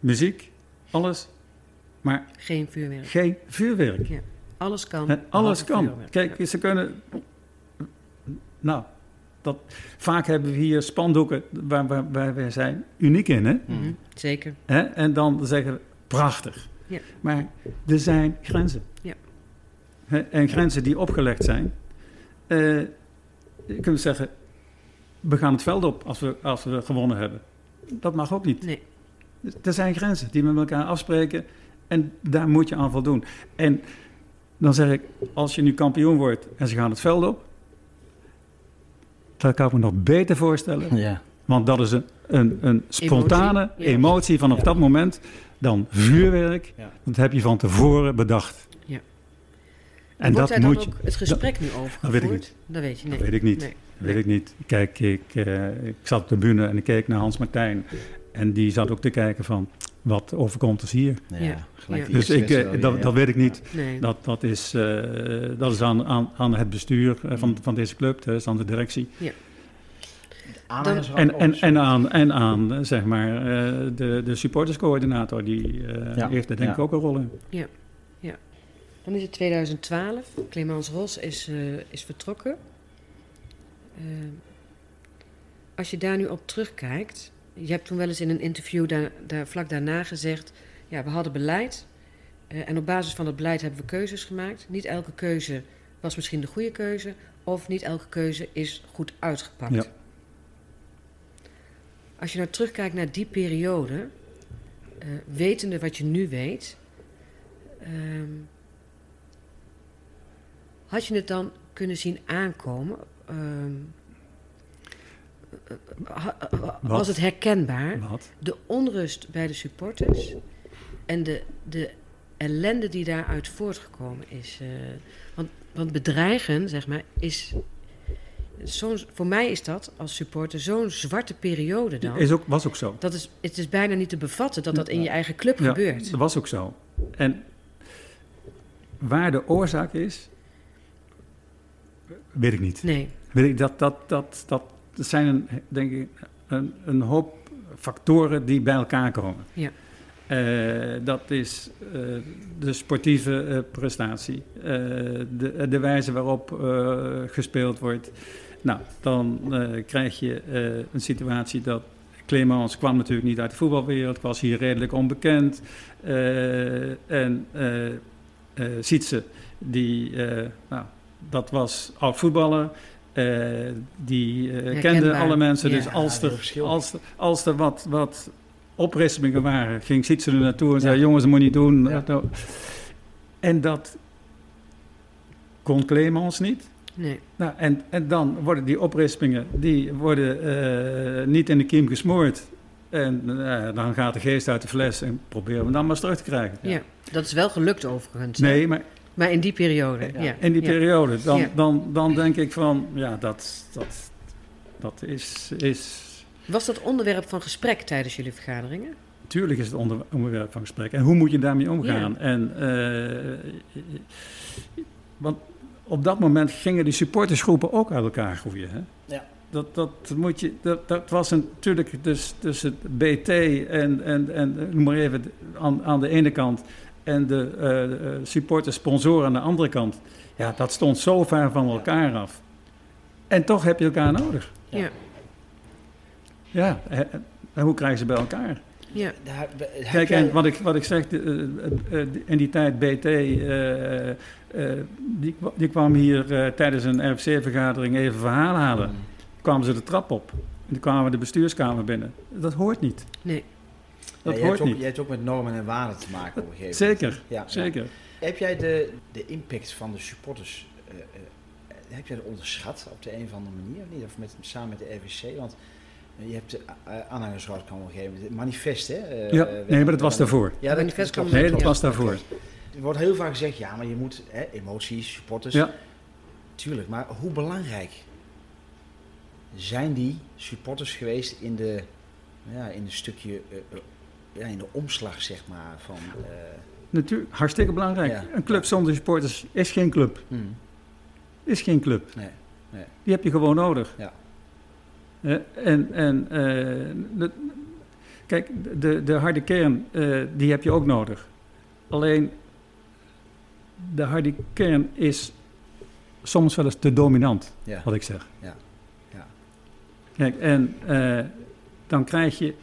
muziek, alles, maar Geen vuurwerk. geen vuurwerk. Alles kan. Alles kan. vuurwerk. Kijk, ze kunnen. Nou, dat, vaak hebben we hier spandoeken waar, waar, waar wij zijn uniek in. Hè? Mhm, Zeker. Hè? En dan zeggen we prachtig. Ja. Maar er zijn grenzen. Ja. En grenzen die opgelegd zijn. Eh, je kunt zeggen, we gaan het veld op als we, als we gewonnen hebben. Dat mag ook niet. Nee. Dus Er zijn grenzen die we met elkaar afspreken en daar moet je aan voldoen. En dan zeg ik, als je nu kampioen wordt en ze gaan het veld op, dat kan ik me nog beter voorstellen. Ja. Want dat is een, een, een spontane Emotie, ja. emotie, vanaf Ja. dat moment dan vuurwerk. Ja. Dat heb je van tevoren bedacht. Ja. En wordt dat daar dan moet je. ook het gesprek nu over dat weet ik gevoerd? Dat weet je niet. Dat weet ik niet. Nee. Dat weet ik niet. Kijk, ik, eh, ik zat op de bühne en ik keek naar Hans Martijn. En die zat ook te kijken van, wat overkomt ons hier? Ja, Ja. Ja. Dus ik, eh, dat, dat ja. weet ik niet. Nee. Dat, dat is, eh, dat is aan, aan, aan het bestuur van, van deze club, dat is aan de directie. Aanhangersrad En, en, en aan, en aan zeg maar, eh, de, de supporterscoördinator, die eh, Ja, heeft er denk ik ja. ook een rol in. Dan is het 2012. Clemens Ros is, eh, is vertrokken. Eh, als je daar nu op terugkijkt. Je hebt toen wel eens in een interview daar, daar vlak daarna gezegd. Ja, we hadden beleid. eh, en op basis van dat beleid hebben we keuzes gemaakt. Niet elke keuze was misschien de goede keuze. Of niet elke keuze is goed uitgepakt. Ja. Als je nou terugkijkt naar die periode. wetende wat je nu weet. ehm, had je het dan kunnen zien aankomen? Ehm, ha- ha- was Wat? het herkenbaar? Wat? De onrust bij de supporters en de, de ellende die daaruit voortgekomen is. eh, want, want bedreigen, zeg maar, is. Zo'n, voor mij is dat als supporter zo'n zwarte periode dan. Is ook, was ook zo. Dat is, het is bijna niet te bevatten dat dat in je eigen club Ja, gebeurt. dat was ook zo. En waar de oorzaak is, weet ik niet. Nee, Weet ik, dat, dat, dat, dat, dat zijn een, denk ik een, een hoop factoren die bij elkaar komen. Ja. Eh, dat is eh, de sportieve eh, prestatie, de, de wijze waarop gespeeld wordt. Nou, dan krijg je een situatie dat Clemens kwam natuurlijk niet uit de voetbalwereld, was hier redelijk onbekend. En Sietse, die, nou, dat was oud voetballer. eh, die eh, kende alle mensen. Ja, dus als er, als, er- als er wat, wat oprispingen waren, ging Sietse er naartoe en zei: Ja. Jongens, dat moet je niet doen. En dat kon Clemens niet. nee. Nou, en, en dan worden die oprispingen die worden, eh, niet in de kiem gesmoord. En dan gaat de geest uit de fles en proberen we hem dan maar eens terug te krijgen. Ja. dat is wel gelukt overigens. hè? Nee, maar Maar in die periode, ja. Ja. in die Ja. periode, dan, Ja. dan, dan denk ik van, ja, dat, dat, dat is, is... Was dat onderwerp van gesprek tijdens jullie vergaderingen? Tuurlijk is het onder, onderwerp van gesprek. En hoe moet je daarmee omgaan? En, eh, want op dat moment gingen die supportersgroepen ook uit elkaar groeien. Hè? Ja. Dat, dat, moet je, dat, dat was een, natuurlijk dus, tussen het BT en, en, en noem maar even aan, aan de ene kant en de eh, eh, supporters, sponsoren aan de andere kant. Ja, dat stond zo ver van elkaar af. En toch heb je elkaar nodig. Ja. Ja. Ja, en, en hoe krijgen ze bij elkaar? Ja. Kijk, en wat ik, wat ik zeg, eh, eh, in die tijd BT, eh, eh, die, die kwam hier eh, tijdens een RFC-vergadering even verhaal halen. Mm. Kwamen ze de trap op. toen kwamen we de bestuurskamer binnen. Dat hoort niet. Nee. Dat Ja, je, hoort hebt ook, niet. je hebt ook met normen en waarden te maken op een gegeven Zeker, moment. Ja, zeker. ja. Heb jij de, de impact van de supporters, eh, eh, heb jij dat onderschat op de een of andere manier? Of Niet? Of met, samen met de RVC? Want eh, je hebt de uh, aanhangersraad kan op een gegeven moment, manifest hè? eh, Ja, nee, maar dat was daarvoor. Ja, dat, Manifest kwam- Nee, dat was daarvoor. Er wordt heel vaak gezegd, ja, maar je moet hè, emoties, supporters. Ja. Tuurlijk, maar hoe belangrijk zijn die supporters geweest in de, ja, in een stukje, eh, ja, in de omslag, zeg maar, van... eh, Natuurlijk, hartstikke belangrijk. Ja. Een club zonder supporters is geen club. hmm, Is geen club. nee, nee. Die heb je gewoon nodig. Ja. Eh, en en eh, de- kijk, de, de harde kern, die heb je ook nodig. Alleen, de harde kern is soms wel eens te dominant, Ja. wat ik zeg. Ja. Ja. Kijk, en dan krijg je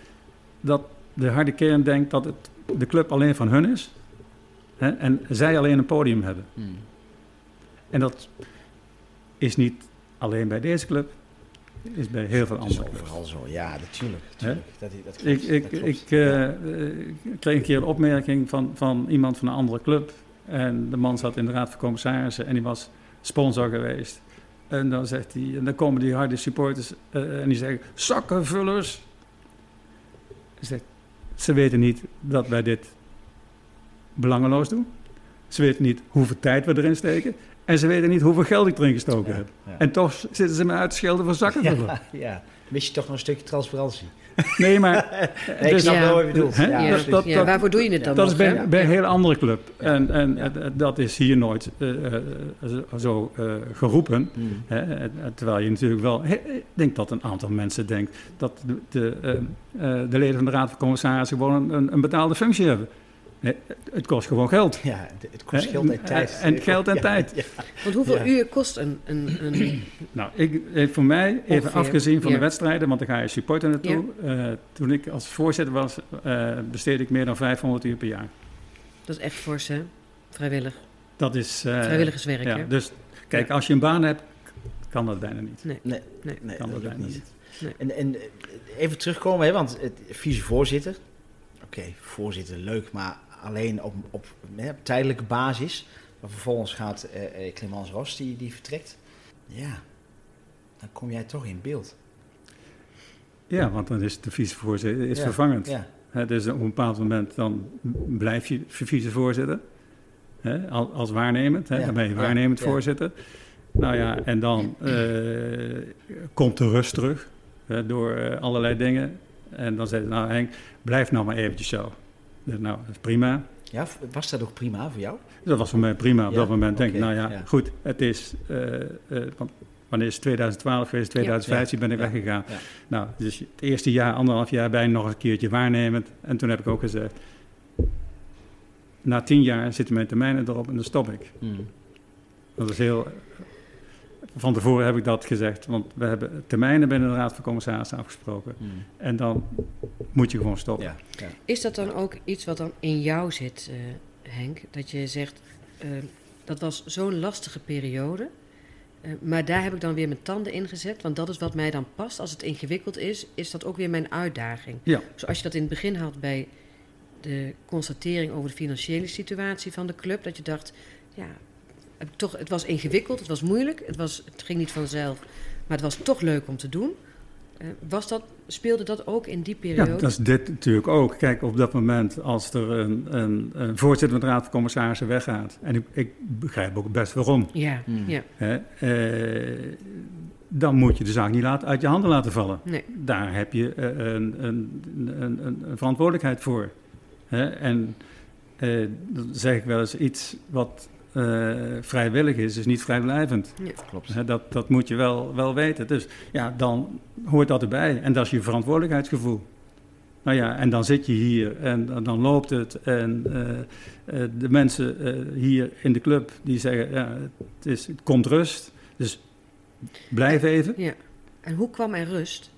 dat de harde kern denkt dat het, de club alleen van hun is. Hè, en zij alleen een podium hebben. Hmm. En dat is niet alleen bij deze club, is bij heel veel andere clubs. overal zo, ja, natuurlijk. natuurlijk. Dat, dat Ik, klopt, ik, dat klopt. ik kreeg een keer een opmerking van, van iemand van een andere club. En de man zat in de raad van commissarissen en die was sponsor geweest. En dan zegt hij, en dan komen die harde supporters eh, en die zeggen, zakkenvullers. Zegt, ze weten niet dat wij dit belangeloos doen. Ze weten niet hoeveel tijd we erin steken. En ze weten niet hoeveel geld ik erin gestoken Ja, heb. ja. En toch zitten ze me uit te schelden voor zakkenvullers. ja, ja. Mis je toch nog een stukje transparantie? Nee, maar... Nee, ik dus- snap Ja. wel wat je bedoelt. Hè? Ja, Ja, precies. dat- ja, waarvoor doe je het dan Dat nog, is bij, bij een hele andere club. En, en eh, dat is hier nooit eh, eh, zo- geroepen. Hmm. Hè? Terwijl je natuurlijk wel... Ik denk dat een aantal mensen denkt... dat de, de, de leden van de Raad van Commissarissen... gewoon een, een betaalde functie hebben. Nee, het kost gewoon geld. Ja, het- kost geld en tijd. En geld en Ja, tijd. ja. Want hoeveel Ja. uur kost een... een, een Nou, ik, eh, voor mij, even Ongeveer, afgezien van ja. de wedstrijden... want daar ga je supporter naartoe. eh, toen ik als voorzitter was... eh besteedde ik meer dan 500 uur per jaar. dat is echt fors, hè? Vrijwillig. Dat is... eh, Vrijwilligerswerk, Ja, hè? dus kijk, Ja. als je een baan hebt, kan dat bijna niet. Nee. Nee, Nee. nee Kan dat bijna niet. Nee. En, en even terugkomen, hè, want het vicevoorzitter. Oké, voorzitter, leuk, maar alleen op, op, hè, op tijdelijke basis. Maar vervolgens gaat eh eh, Clemens Ros, die, die vertrekt. Ja, dan kom jij toch in beeld. Ja, want dan is de vicevoorzitter is Ja, vervangend. Ja, dus op een bepaald moment dan blijf je vicevoorzitter. Als waarnemend. Ja, dan ben je waarnemend voorzitter. Nou ja, en dan eh, komt de rust terug door allerlei dingen. En dan zegt hij, nou Henk, blijf nou maar eventjes zo. Dus, nou, dat is prima. ja, was dat ook prima voor jou? Dat was voor mij prima op Ja, dat moment. Denk ik, nou ja, ja. goed, het is, eh, eh, want wanneer is het 2012 geweest, 2015 ben ik weggegaan. Nou, dus het eerste jaar, anderhalf jaar ben ik nog een keertje waarnemend. En toen heb ik ook gezegd, na tien jaar zitten mijn termijnen erop en dan stop ik. Hmm. Dat is heel, van tevoren heb ik dat gezegd, want we hebben termijnen binnen de Raad van Commissarissen afgesproken. Hmm. En dan moet je gewoon stoppen. Ja, ja. Is dat dan ook iets wat dan in jou zit, eh, Henk? Dat je zegt, eh, dat was zo'n lastige periode. eh, maar daar heb ik dan weer mijn tanden in gezet. Want dat is wat mij dan past. Als het ingewikkeld is, is dat ook weer mijn uitdaging. Ja. Zoals je dat in het begin had bij de constatering over de financiële situatie van de club. Dat je dacht, ja, het, toch, het was ingewikkeld, het was moeilijk. Het, was, het ging niet vanzelf. Maar het was toch leuk om te doen. Eh, was dat, speelde dat ook in die Ja, periode? dat is dit natuurlijk ook. Kijk, op dat moment als er een, een, een voorzitter van de Raad van Commissarissen weggaat... en ik, ik begrijp ook best waarom... Ja, Hmm. ja. Hè, eh, dan moet je de zaak niet laten, uit je handen laten vallen. Nee. Daar heb je eh, een, een, een, een, een verantwoordelijkheid voor. Hè? En eh, dan zeg ik wel eens iets wat eh, vrijwillig is, is niet vrijblijvend. Klopt. Hè, dat, dat moet je wel, wel weten. Dus ja, dan hoort dat erbij. En dat is je verantwoordelijkheidsgevoel. Nou ja, en dan zit je hier en dan- dan loopt het. En eh, eh, de mensen eh, hier in de club die zeggen, ja, het, is, het komt rust. Dus blijf even. Ja. En hoe kwam er rust?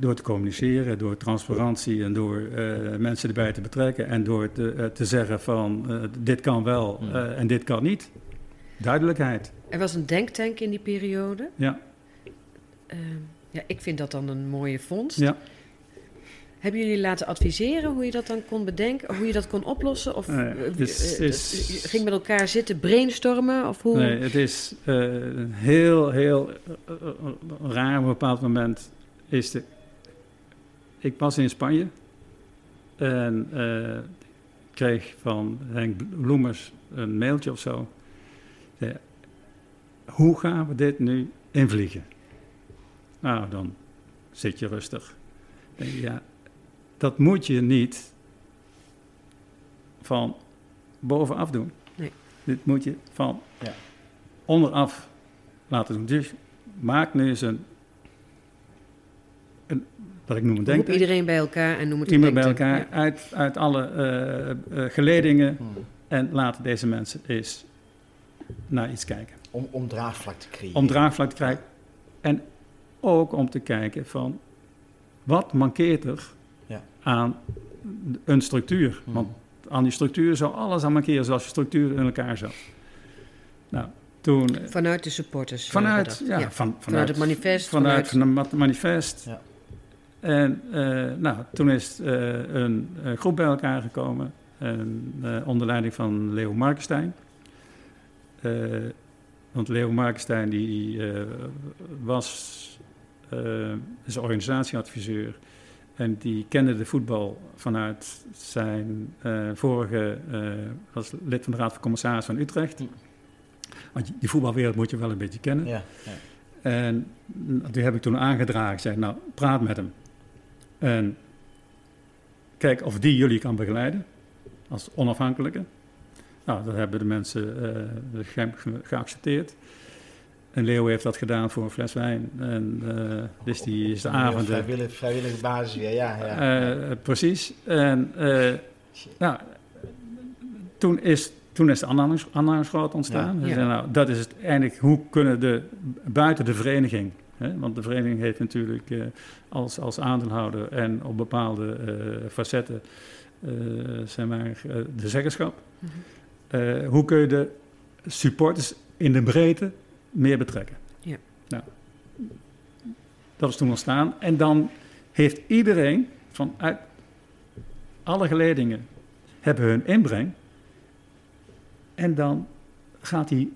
Door te communiceren, door transparantie en door eh, mensen erbij te betrekken. En door te, eh, te zeggen van, eh, dit kan wel Mm. eh, en dit kan niet. Duidelijkheid, Er was een denktank in die periode. ja. Eh, Ja, ik vind dat dan een mooie vondst. Ja. Hebben jullie laten adviseren hoe je dat dan kon bedenken, hoe je dat kon oplossen? Of Nee, is- is- ging met elkaar zitten brainstormen? Of hoe? Nee, het is eh, heel, heel raar op een bepaald moment. Is de, ik was in Spanje en eh, ik kreeg van Henk Bloemers een mailtje of zo. Zei, hoe gaan we dit nu invliegen? Nou, dan zit je rustig. Denk ja, dat moet je niet van bovenaf doen. Nee. Dit moet je van Ja. onderaf laten doen. Dus maak nu eens een, een wat ik noem denktank. iedereen bij elkaar en noem het een Iemand bij elkaar uit, uit alle eh, eh, geledingen Hmm. en laten deze mensen eens naar iets kijken. Om, om draagvlak te creëren. Om draagvlak te krijgen en ook om te kijken van wat mankeert er Ja. aan een structuur. Hmm. Want aan die structuur zou alles aan mankeren zoals je structuur in elkaar zat. Nou, toen... Ja. Vanuit de supporters. eh, Vanuit, ja, Van, vanuit, vanuit het manifest. Vanuit, Vanuit, van het manifest. Ja. En eh, nou, toen is eh, een eh, groep bij elkaar gekomen. En, onder leiding van Leo Markenstein. Want Leo Markenstein die, was, is organisatieadviseur. En die kende de voetbal vanuit zijn vorige, eh, was lid van de Raad van Commissaris van Utrecht. Hm. Want die voetbalwereld moet je wel een beetje kennen. Ja, ja. En die heb ik toen aangedragen. Zei, nou, praat met hem. En kijk of die jullie kan begeleiden. Als onafhankelijke. Nou, dat hebben de mensen eh, ge- ge- geaccepteerd. En Leo heeft dat gedaan voor een fles wijn. En eh, dus die is de avond... Vrijwillige, vrijwillige basis weer, ja. ja. Eh, precies. En eh, nou, toen is, toen is de aanhangersgroot ontstaan. Ja. Ze Ja. zeiden, nou, dat is het eigenlijk, hoe kunnen de, buiten de vereniging, hè, want de vereniging heeft natuurlijk eh, als, als aandeelhouder en op bepaalde eh, facetten, eh, zeg maar, de zeggenschap. Mhm. Hoe kun je de supporters in de breedte meer betrekken? Ja. Nou, dat is toen ontstaan. En dan heeft iedereen vanuit alle geledingen hebben hun inbreng. En dan gaat die,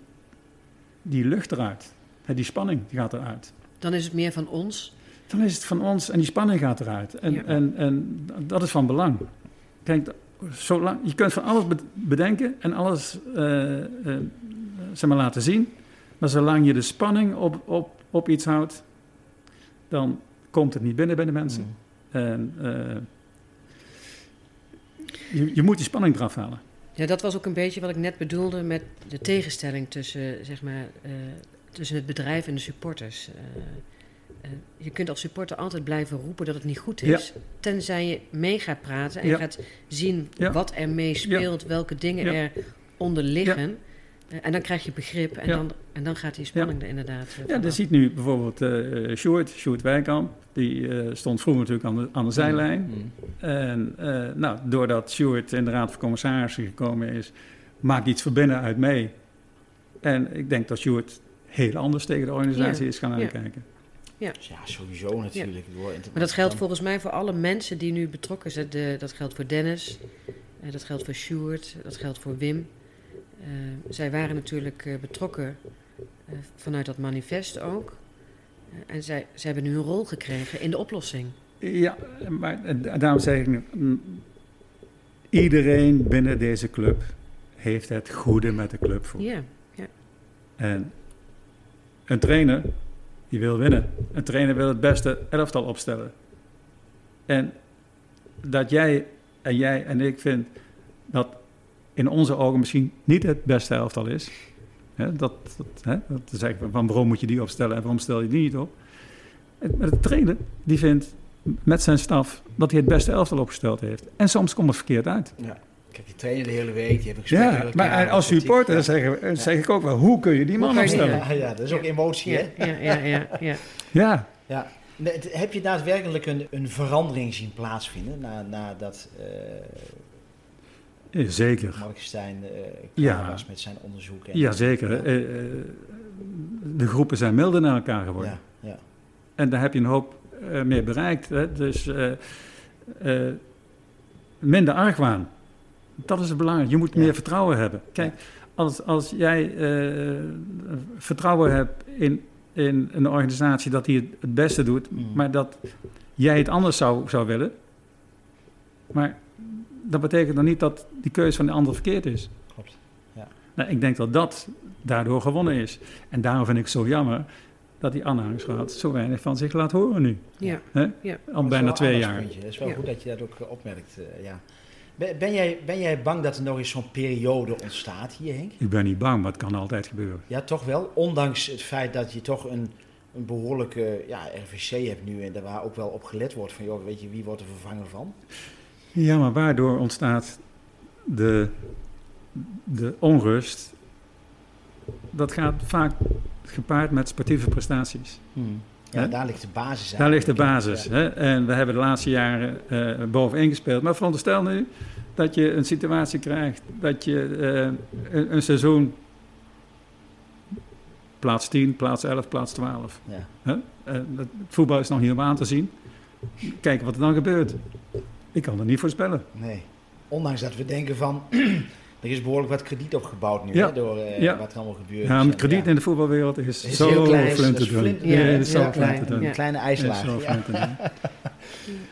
die lucht eruit. Die spanning die gaat eruit. Dan is het meer van ons. Dan is het van ons en die spanning gaat eruit. En, Ja. en, en dat is van belang. Kijk, zolang, je kunt van alles be- bedenken en alles eh, eh, zeg maar, laten zien. Maar zolang je de spanning op, op, op iets houdt, dan komt het niet binnen bij de mensen. Hmm. En eh, je, je moet die spanning eraf halen. Ja, dat was ook een beetje wat ik net bedoelde met de tegenstelling tussen, zeg maar, eh, tussen het bedrijf en de supporters. Eh, eh, je kunt als supporter altijd blijven roepen dat het niet goed is. Tenzij je mee gaat praten en Ja. gaat zien Ja. wat er mee speelt, welke dingen Ja. er onder liggen. Eh, en dan krijg je begrip en, Ja. dan, en dan gaat die spanning er inderdaad eh, Ja, je ziet nu bijvoorbeeld eh Sjoerd, Sjoerd Wijkamp. Die stond vroeger natuurlijk aan de, aan de zijlijn. Hmm. En eh, nou, doordat Sjoerd in de Raad van Commissarissen gekomen is, maakt iets van binnenuit mee. En ik denk dat Sjoerd heel anders tegen de organisatie Ja, is gaan ja. aankijken. Ja, sowieso natuurlijk. Maar dat geldt volgens mij voor alle mensen die nu betrokken zijn. De, dat geldt voor Dennis, eh, dat geldt voor Sjoerd, dat geldt voor Wim. Eh, zij waren natuurlijk eh, betrokken eh, vanuit dat manifest ook. En zij, zij hebben nu een rol gekregen in de oplossing. Ja, maar daarom zeg ik nu, mm, iedereen binnen deze club heeft het goede met de club voor. Ja, En een trainer, die wil winnen. Een trainer wil het beste elftal opstellen. En dat jij en jij en ik vind dat in onze ogen misschien niet het beste elftal is. Hè, dat, dat, hè, dat van waarom moet je die opstellen en waarom stel je die niet op. Maar de trainer die vindt met zijn staf dat hij het beste elftal opgesteld heeft. En soms komt het verkeerd uit. Ja. Kijk, die trainen de hele week, die hebben gesprekken Ja, met maar als supporter ja. zeg, ik- zeg ik ook wel, hoe kun je die man opstellen? Ja, ja, dat is ook emotie, ja, hè? ja, ja, ja, ja. Ja, Ja. Nee, het- Heb je daadwerkelijk een, een verandering zien plaatsvinden na, nadat eh zeker. Markstein eh Ja. klaar was met zijn onderzoek? En, Jazeker. Ja. Eh, eh, de groepen zijn milder naar elkaar geworden. Ja, ja. En daar heb je een hoop uh, mee bereikt. Hè? Dus uh, uh, minder argwaan. Dat is het belangrijk. Je moet meer vertrouwen hebben. Kijk, als, als jij vertrouwen hebt in, in een organisatie dat die het, het beste doet, mm. maar dat jij het anders zou, zou willen. Maar dat betekent dan niet dat die keuze van de ander verkeerd is. Klopt. Ja. Nou, ik denk dat dat daardoor gewonnen is. En daarom vind ik het zo jammer dat die aanhangensraad zo weinig van zich laat horen nu. Ja. ja. Al bijna twee jaar. Het is wel goed dat je dat ook eh, opmerkt. Uh, ja. Ben, jij, ben jij bang dat er nog eens zo'n periode ontstaat hier, Henk? Ik ben niet bang, maar het kan altijd gebeuren. Ja, toch wel. Ondanks het feit dat je toch een, een behoorlijke ja, RVC hebt nu en daar waar ook wel op gelet wordt van, joh, weet je, wie wordt er vervangen van? Ja, maar waardoor ontstaat de, de onrust? Dat gaat vaak gepaard met sportieve prestaties. Hmm. Ja, daar ligt de basis. Daar ligt de basis. Hè? En we hebben de laatste jaren uh, bovenin gespeeld. Maar veronderstel nu dat je een situatie krijgt dat je uh, een, een, seizoen plaats 10, plaats 11, plaats 12. Ja. Hè? Uh, het voetbal is nog niet om aan te zien. Kijken wat er dan gebeurt. Ik kan er niet voorspellen. Nee. Ondanks dat we denken van er is behoorlijk wat krediet opgebouwd nu, hè, door uh, ja. wat er allemaal gebeurt. Ja, het krediet in de voetbalwereld is, is zo flink te doen. Ja, het is zo doen. Een kleine ijslaag.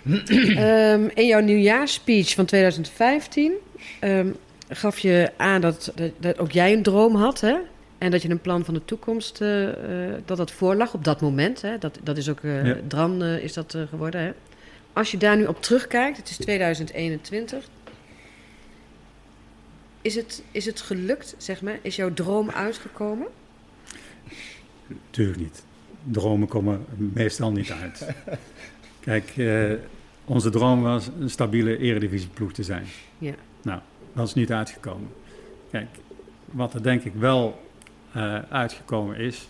um, in jouw nieuwjaarspeech van 2015 um, gaf je aan dat, dat, dat, ook jij een droom had, hè? En dat je een plan van de toekomst, uh, uh, dat dat voorlag op dat moment. Hè? Dat, dat is ook, uh, Dran is dat geworden. Hè? Als je daar nu op terugkijkt, het is 2021, is het, is het gelukt, zeg maar? Is jouw droom uitgekomen? Tuurlijk niet. Dromen komen meestal niet uit. Kijk, eh, onze droom was een stabiele eredivisieploeg te zijn. Ja. Nou, dat is niet uitgekomen. Kijk, wat er denk ik wel uh, uitgekomen is,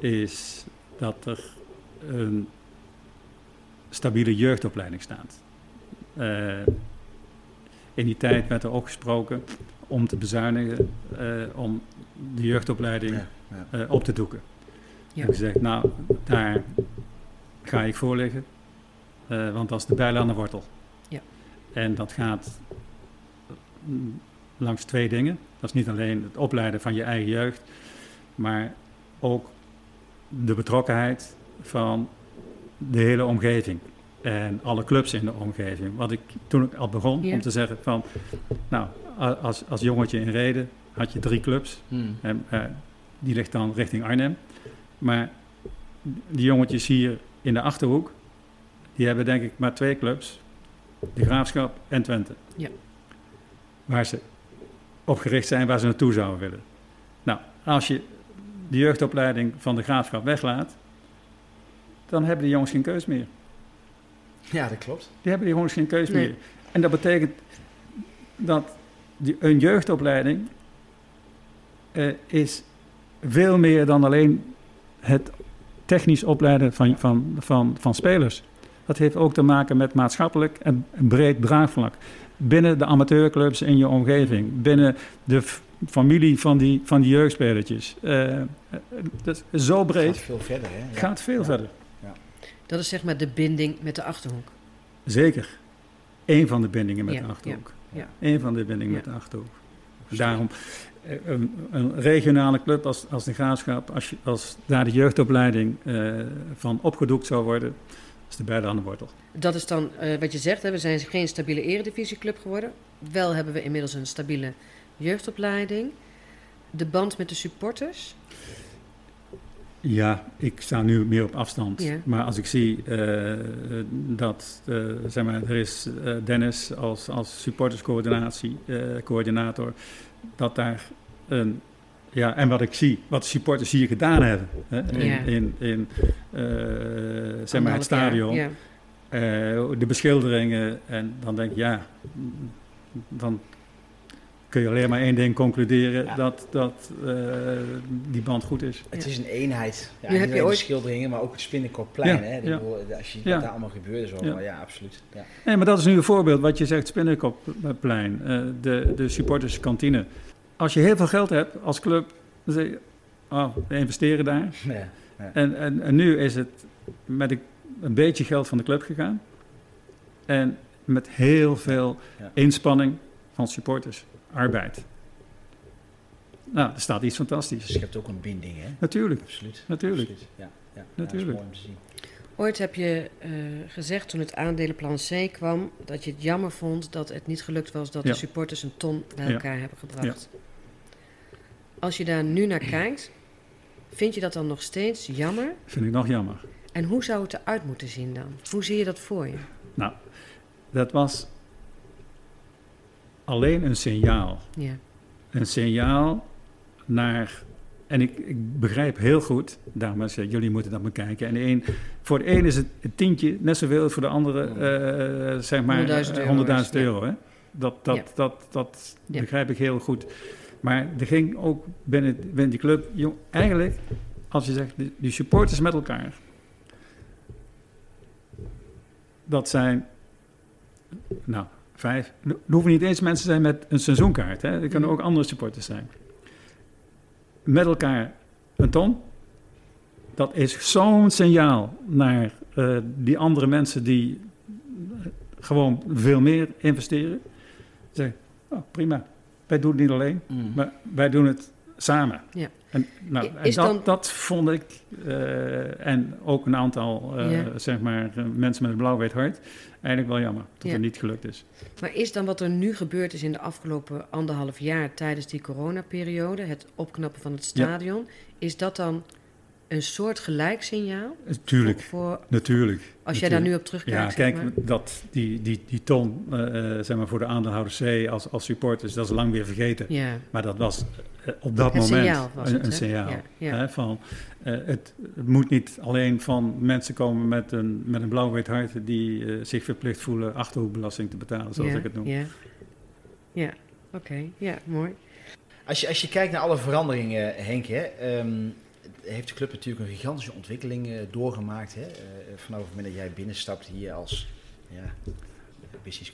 is dat er een stabiele jeugdopleiding staat. Uh, in die tijd werd er ook gesproken om te bezuinigen, uh, om de jeugdopleiding ja, ja. Uh, op te doeken. Ja. Ik zeg, nou, daar ga ik voor liggen, uh, want dat is de bijl aan de wortel. Ja. En dat gaat langs twee dingen. Dat is niet alleen het opleiden van je eigen jeugd, maar ook de betrokkenheid van de hele omgeving en alle clubs in de omgeving. Wat ik toen ik al begon om te zeggen van, nou, als, als jongetje in Reden had je drie clubs. Hmm. En, uh, die ligt dan richting Arnhem. Maar die jongetjes hier in de Achterhoek, die hebben denk ik maar twee clubs. De Graafschap en Twente. Ja. Waar ze op gericht zijn, waar ze naartoe zouden willen. Nou, als je de jeugdopleiding van de Graafschap weglaat, dan hebben die jongens geen keus meer. Ja, dat klopt. Die hebben die gewoon geen keuze meer. En dat betekent dat die, een jeugdopleiding uh, is veel meer dan alleen het technisch opleiden van, van, van, van spelers. Dat heeft ook te maken met maatschappelijk en breed draagvlak. Binnen de amateurclubs in je omgeving, binnen de familie van die, van die jeugdspelertjes. Uh, dat is zo breed. Het gaat veel verder, hè? Ja. Gaat veel verder. Dat is zeg maar de binding met de Achterhoek. Zeker. Eén van de bindingen met de Achterhoek. Ja, Eén van de bindingen met de Achterhoek. Daarom, eh, een, een, regionale club als, als de Graafschap, als, je, als daar de jeugdopleiding uh, van opgedoekt zou worden, is de beide aan de wortel. Dat is dan uh, wat je zegt, hè? we zijn geen stabiele eredivisieclub geworden. Wel hebben we inmiddels een stabiele jeugdopleiding. De band met de supporters, ja, ik sta nu meer op afstand. Maar als ik zie uh, dat, uh, zeg maar, er is uh, Dennis als, als supporterscoördinatie, coördinator, dat daar een, ja, en wat ik zie, wat de supporters hier gedaan hebben hè, in, ja. in, in zeg maar, het stadion, ja. de beschilderingen, en dan denk ik, ja, dan kun je alleen maar één ding concluderen, dat, dat uh, die band goed is. Het is een eenheid. Ja, niet alleen ooit... de schilderingen, maar ook het Spinnenkoplein. Ja, hè? Ja. Als je wat daar allemaal gebeurde, zo, ja. ja, absoluut. Ja. Nee, maar dat is nu een voorbeeld wat je zegt, Spinnenkoplein, uh, de, de supporterskantine. Als je heel veel geld hebt als club, dan zeg je, oh, we investeren daar. Ja. En, en, en nu is het met een, een beetje geld van de club gegaan. En met heel veel Ja. inspanning van supporters, arbeid. Nou, er staat iets Dus fantastisch. je hebt ook een binding, hè? Natuurlijk, Absoluut. natuurlijk. Absoluut. Ja, ja. Natuurlijk. Ja, dat is mooi om te zien. Ooit heb je eh, gezegd toen het aandelenplan C kwam dat je het jammer vond dat het niet gelukt was dat Ja. de supporters een ton bij Ja. elkaar hebben gebracht. Als je daar nu naar kijkt, vind je dat dan nog steeds jammer? Vind ik nog jammer. En hoe zou het eruit moeten zien dan? Hoe zie je dat voor je? Nou, dat was alleen een signaal. Ja. Een signaal naar. En ik, ik begrijp heel goed, ik, jullie moeten dat bekijken. En de een, voor de een is het een tientje net zoveel voor de andere, eh, zeg maar, 100.000 euro 100.000 is, ja. euro. Hè? Dat, dat, Ja. dat, dat begrijp ik heel goed. Maar er ging ook binnen, binnen die club, jong, eigenlijk, als je zegt, die supporters met elkaar. Dat zijn, nou, vijf. Er hoeven niet eens mensen te zijn met een seizoenkaart. Hè? Er kunnen Mhm. ook andere supporters zijn. Met elkaar een ton. Dat is zo'n signaal naar eh, die andere mensen die eh, gewoon veel meer investeren. Zeg, oh, prima. Wij doen het niet alleen, Mm. maar wij doen het samen. Ja. En, nou, en dat, dan- dat vond ik, eh, en ook een aantal eh, Ja. zeg maar, eh, mensen met een blauw-wit hart, eigenlijk wel jammer dat Ja. het niet gelukt is. Maar is dan wat er nu gebeurd is in de afgelopen anderhalf jaar tijdens die coronaperiode, het opknappen van het stadion, is dat dan een soort gelijksignaal? Tuurlijk, Voor, voor- natuurlijk. als jij daar nu op terugkijkt. Ja, zeg kijk, maar. dat, die, die, die ton eh, zeg maar voor de aandeelhouders C als, als supporters, dat is lang weer vergeten. Ja, Maar dat was op dat Het moment signaal was een, het, een signaal. Ja, ja. Hè, van, eh, het, het moet niet alleen van mensen komen met een, met een blauw-wit hart die eh, zich verplicht voelen achterhoekbelasting te betalen, zoals ja, ik het noem. Ja, ja. oké, ja, mooi. Als je, als je kijkt naar alle veranderingen, Henk, hè, ehm, heeft de club natuurlijk een gigantische ontwikkeling eh, doorgemaakt. Hè, eh, vanaf het moment dat jij binnenstapt hier als ja,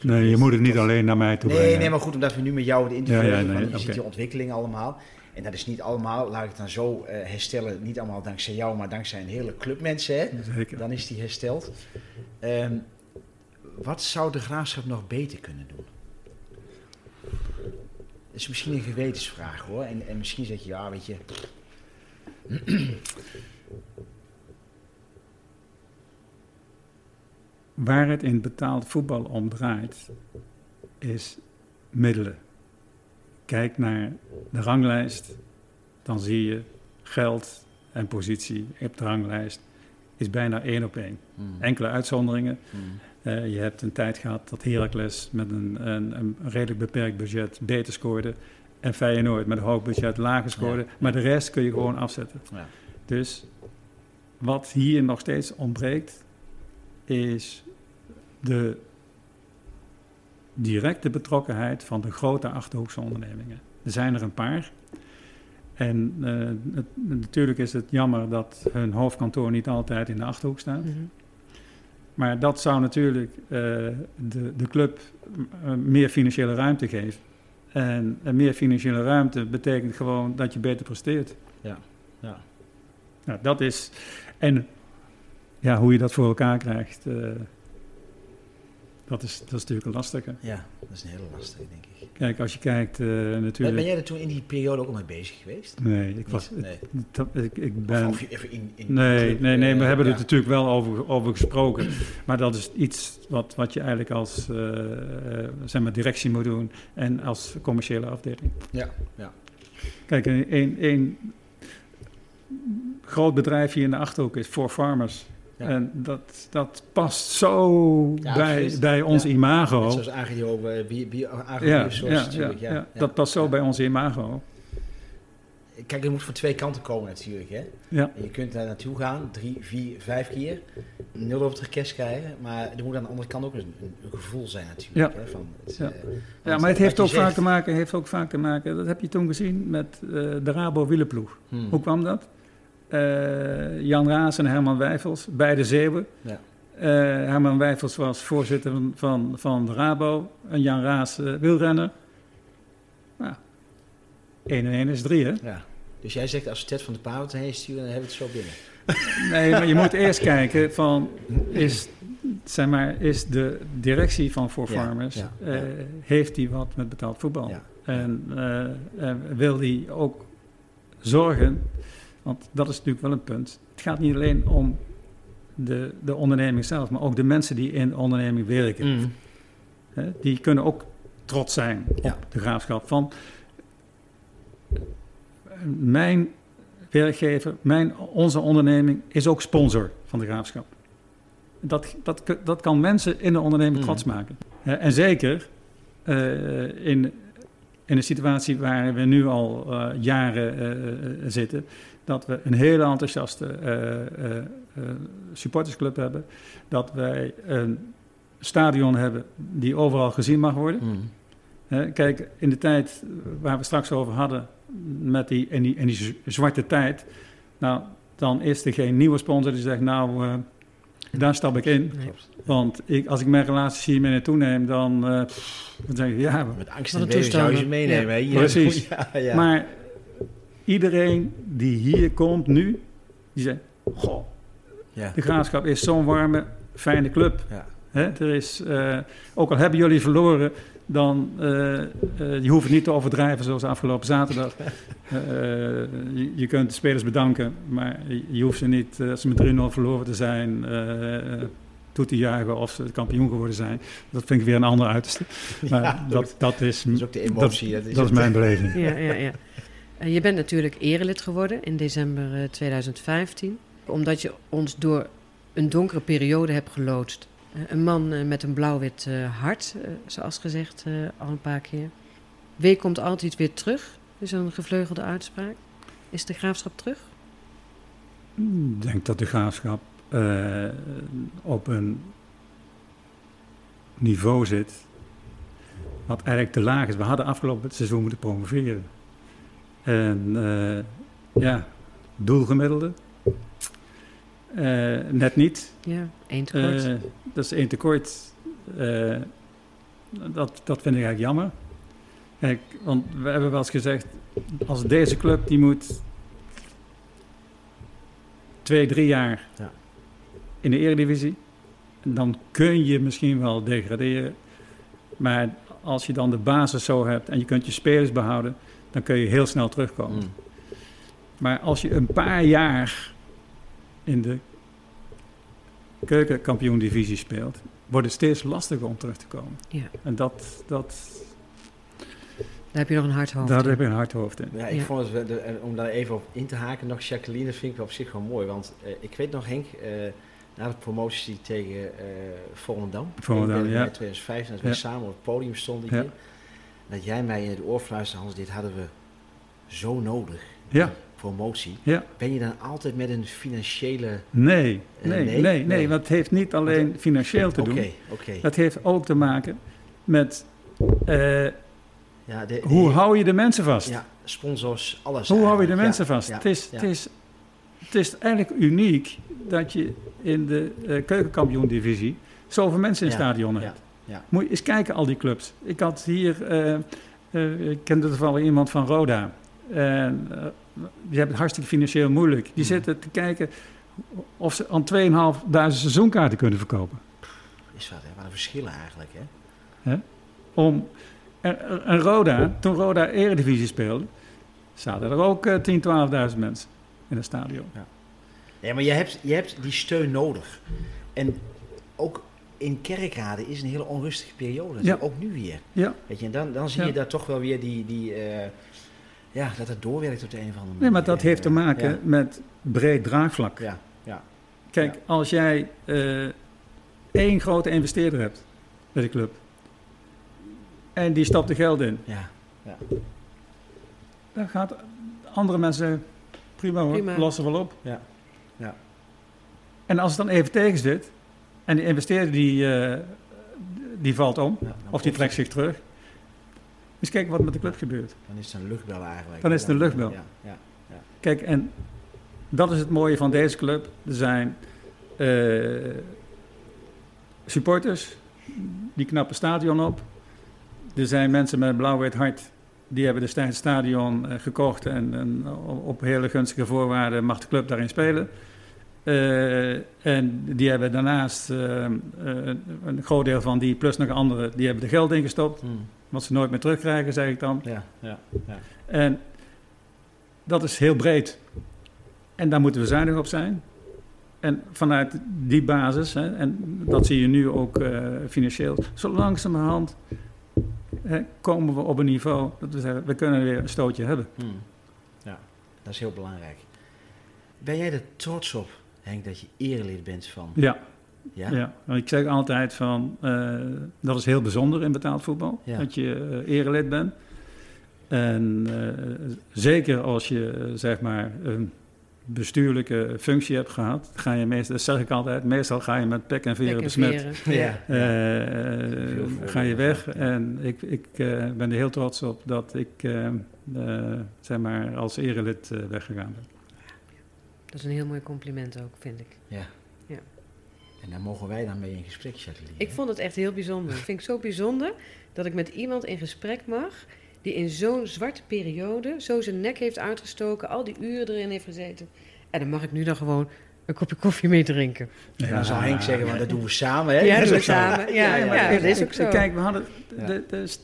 Nee, je moet het niet alleen naar mij toe Nee, brengen. nee, maar goed, omdat we nu met jou de interview Ja, nee, je ziet die ontwikkeling allemaal. En dat is niet allemaal, laat ik het dan zo eh, herstellen, niet allemaal dankzij jou, maar dankzij een hele club mensen. Hè? Zeker. Dan is die hersteld. Ehm, wat zou de graafschap nog beter kunnen doen? Dat is misschien een gewetensvraag hoor. En, en misschien zeg je, ja, weet je. Waar het in betaald voetbal om draait, is middelen. Kijk naar de ranglijst, dan zie je geld en positie op de ranglijst is bijna één op één. Hmm. Enkele uitzonderingen. Hmm. Eh, je hebt een tijd gehad dat Heracles met een, een, een redelijk beperkt budget beter scoorde. En Feyenoord met een hoog budget lager scoorde. Ja. Maar de rest kun je gewoon afzetten. Ja. Dus wat hier nog steeds ontbreekt, is de directe betrokkenheid van de grote achterhoekse ondernemingen. Er zijn er een paar. En eh, het- natuurlijk is het jammer dat hun hoofdkantoor niet altijd in de achterhoek staat. Mhm. Maar dat zou natuurlijk eh, de, de club eh, meer financiële ruimte geven. En, en meer financiële ruimte betekent gewoon dat je beter presteert. Ja, ja. Nou, dat is. En ja, hoe je dat voor elkaar krijgt, eh, dat, is, dat is natuurlijk een lastige. ja, dat is een hele lastige, denk ik. Kijk, als je kijkt, eh, Ben, natuurlijk. ben jij er toen in die periode ook al mee bezig geweest? Nee, ik was. Nee. dat- ik, ik ben. of je even in, in Nee, club, nee, nee, we eh, hebben ja. het natuurlijk wel over, over gesproken. Maar dat is iets wat, wat je eigenlijk als eh, eh, zeg maar directie moet doen en als commerciële afdeling. Ja, ja. Kijk, een, een, een groot bedrijf hier in de Achterhoek is For Farmers. Ja. En dat, dat past zo Ja, bij, bij ons Ja. imago. Net zoals eh, bio, bio, Ja, natuurlijk. Ja, dat past zo bij ons imago. Kijk, er moet van twee kanten komen natuurlijk. Hè? Ja. En je kunt daar naartoe gaan, drie, vier, vijf keer. Nul over het cash krijgen. Maar er moet aan de andere kant ook een, gevoel zijn natuurlijk. Ja. Hè? Van het, Ja. eh, Ja, maar het heeft ook, je vaak te maken, heeft ook vaak te maken, dat heb je toen gezien met eh, de Rabo wielenploeg. Hmm. Hoe kwam dat? Eh, Jan Raas en Herman Wijfels, beide Zeeuwen. Ja. Eh, Herman Wijfels was voorzitter van, van, van de Rabo en Jan Raas eh, wielrenner. Nou, 1 en 1 is 3, hè? Ja. Dus jij zegt als we Ted van de Paard heen sturen, dan hebben we het zo binnen. Nee, maar je moet eerst kijken van, is, zeg maar, is de directie van For Ja, Farmers, ja, ja. heeft die wat met betaald voetbal? En wil die ook zorgen, want dat is natuurlijk wel een punt. Het gaat niet alleen om de, de onderneming zelf, maar ook de mensen die in de onderneming werken. Mm. Hè, die kunnen ook trots zijn op Ja. de graafschap. Van mijn werkgever, mijn, onze onderneming is ook sponsor van de graafschap. Dat, dat, dat kan mensen in de onderneming Mm. trots maken. En zeker eh, in, in een situatie waar we nu al eh, jaren eh, zitten, dat we een hele enthousiaste eh, eh, eh, supportersclub hebben, dat wij een stadion hebben die overal gezien mag worden. Mm. Hè, kijk, in de tijd waar we straks over hadden, met die, in, die, in die zwarte tijd, nou, dan is er geen nieuwe sponsor die zegt, nou, eh, daar stap ik in. Nee. Want ik, als ik mijn relatie hiermee naartoe neem, dan, eh, pff, dan zeg ik, ja, Met angst en zou je ze meenemen. Precies. Ja, ja. maar iedereen die hier komt nu, die zegt, goh, ja. de Graafschap is zo'n warme, fijne club. Ja. Hè, er is, eh, ook al hebben jullie verloren, dan uh, uh, je hoeft het niet te overdrijven zoals afgelopen zaterdag. uh, je, je, kunt de spelers bedanken, maar je, hoeft ze niet, als ze met 3-0 verloren te zijn, uh, toe te juichen of ze kampioen geworden zijn. Dat vind ik weer een ander uiterste. Maar Ja, dat, dat, is, dat is ook de emotie. Dat, dat is, dat is mijn beleving. Ja, ja, ja. Uh, je bent natuurlijk erelid geworden in december uh, 2015, omdat je ons door een donkere periode hebt geloodst. Uh, een man met een blauw-wit hart, zoals gezegd al een paar keer. Wee komt altijd weer terug, is een gevleugelde uitspraak. Is de graafschap terug? Ik denk dat de graafschap op een niveau zit wat eigenlijk te laag is. We hadden afgelopen seizoen moeten promoveren. En uh, ja, doelgemiddelde. Uh, net niet. Ja, één tekort. Uh, dat is één tekort. dat, dat vind ik eigenlijk jammer. Kijk, want we hebben wel eens gezegd, als deze club die moet twee, drie jaar ja. in de eredivisie, dan kun je misschien wel degraderen. Maar als je dan de basis zo hebt en je kunt je spelers behouden, dan kun je heel snel terugkomen. Mm. Maar als je een paar jaar in de keukenkampioen-divisie speelt, wordt het steeds lastiger om terug te komen. Ja. En dat, dat, daar heb je nog een hard hoofd Daar in. heb je een hard hoofd in. Ja, ik Ja. vond het, om daar even op in te haken, nog Jacqueline, dat vind ik op zich wel mooi. Want uh, ik weet nog, Henk, uh, na de promotie tegen uh, Volendam, Volendam, in ja. 2015, dat we Ja. samen op het podium stonden Ja. hier, dat jij mij in het oor fluisterde, Hans, dit hadden we zo nodig, Ja, promotie. ja. Ben je dan altijd met een financiële... Nee, Eh, nee, nee? nee, want het heeft niet alleen financieel te Oké, doen. oké. Het heeft ook te maken met eh, Ja, de- hoe de- hou je de mensen vast? Ja, sponsors, alles Hoe hou je de mensen Ja, vast? ja, het, is, het, is, het is eigenlijk uniek dat je in de uh, keukenkampioen-divisie zoveel mensen in het stadion ja, hebt. Ja. Moet je eens kijken, al die clubs. Ik had hier, uh, uh, ik kende toevallig iemand van Roda. En uh, die hebben het hartstikke financieel moeilijk. Die Hmm. zitten te kijken of ze aan 2.500 seizoenkaarten kunnen verkopen. Is wat, hè? Wat een verschillen eigenlijk, hè? Om, en, en Roda, toen Roda Eredivisie speelde, zaten er ook uh, 10.000, 12.000 mensen in het stadion. Ja, ja maar je hebt, je hebt die steun nodig. En ook in Kerkrade is een hele onrustige periode. Ja. Ook nu weer. Ja. Weet je, en dan, dan zie Ja. je daar toch wel weer die... die uh, ja, dat het doorwerkt op de een of andere manier. Nee, maar dat heeft te maken Ja. met breed draagvlak. Ja, ja. Kijk, Ja. als jij uh, één grote investeerder hebt bij de club en die stapt er geld in, ja. ja. dan gaat andere mensen prima hoor, Prima. lossen wel op. Ja. Ja. En als het dan even tegen zit en die investeerder die, uh, die valt om, Ja, of die trekt zich terug, eens kijken wat met de club gebeurt. Dan is het een luchtbel eigenlijk. Dan is het een luchtbel. Ja, ja. Kijk, en dat is het mooie van deze club. Er zijn uh, supporters, die knappen stadion op. Er zijn mensen met een blauw-wit hart, die hebben destijds het stadion uh, gekocht. En, en op hele gunstige voorwaarden mag de club daarin spelen. Eh, en die hebben daarnaast eh, eh, een groot deel van die, plus nog anderen, die hebben er geld in gestopt. Hmm. Wat ze nooit meer terugkrijgen, zeg ik dan. Ja, ja, ja. En dat is heel breed. En daar moeten we zuinig op zijn. En vanuit die basis, hè, en dat zie je nu ook financieel, zo langzamerhand hè, komen we op een niveau dat we zeggen, we kunnen weer een stootje hebben. Hmm. Ja, dat is heel belangrijk. Ben jij er trots op, Henk, dat je erelid bent van... Ja, Ja? ja. Want ik zeg altijd van, eh, dat is heel bijzonder in betaald voetbal, Ja. dat je eh, erelid bent. En eh, zeker als je, zeg maar, een bestuurlijke functie hebt gehad, ga je meestal, dat zeg ik altijd, meestal ga je met pek en veren Pek en besmet. veren. Ja. Eh, ga je weg. En ik, ik eh, ben er heel trots op dat ik zeg maar als erelid weggegaan ben. Dat is een heel mooi compliment ook, vind ik. Ja. Ja. En daar mogen wij dan mee in gesprek, Jacqueline. Ik vond het echt heel bijzonder. Ik vind het zo bijzonder dat ik met iemand in gesprek mag die in zo'n zwarte periode zo zijn nek heeft uitgestoken, al die uren erin heeft gezeten. En dan mag ik nu dan gewoon een kopje koffie mee drinken. En dan zal Henk zeggen, want dat doen we samen, hè? Ja, Dat is doen we samen. Ja, ja, maar dat is ook zo. Kijk, we hadden Ja. de, de,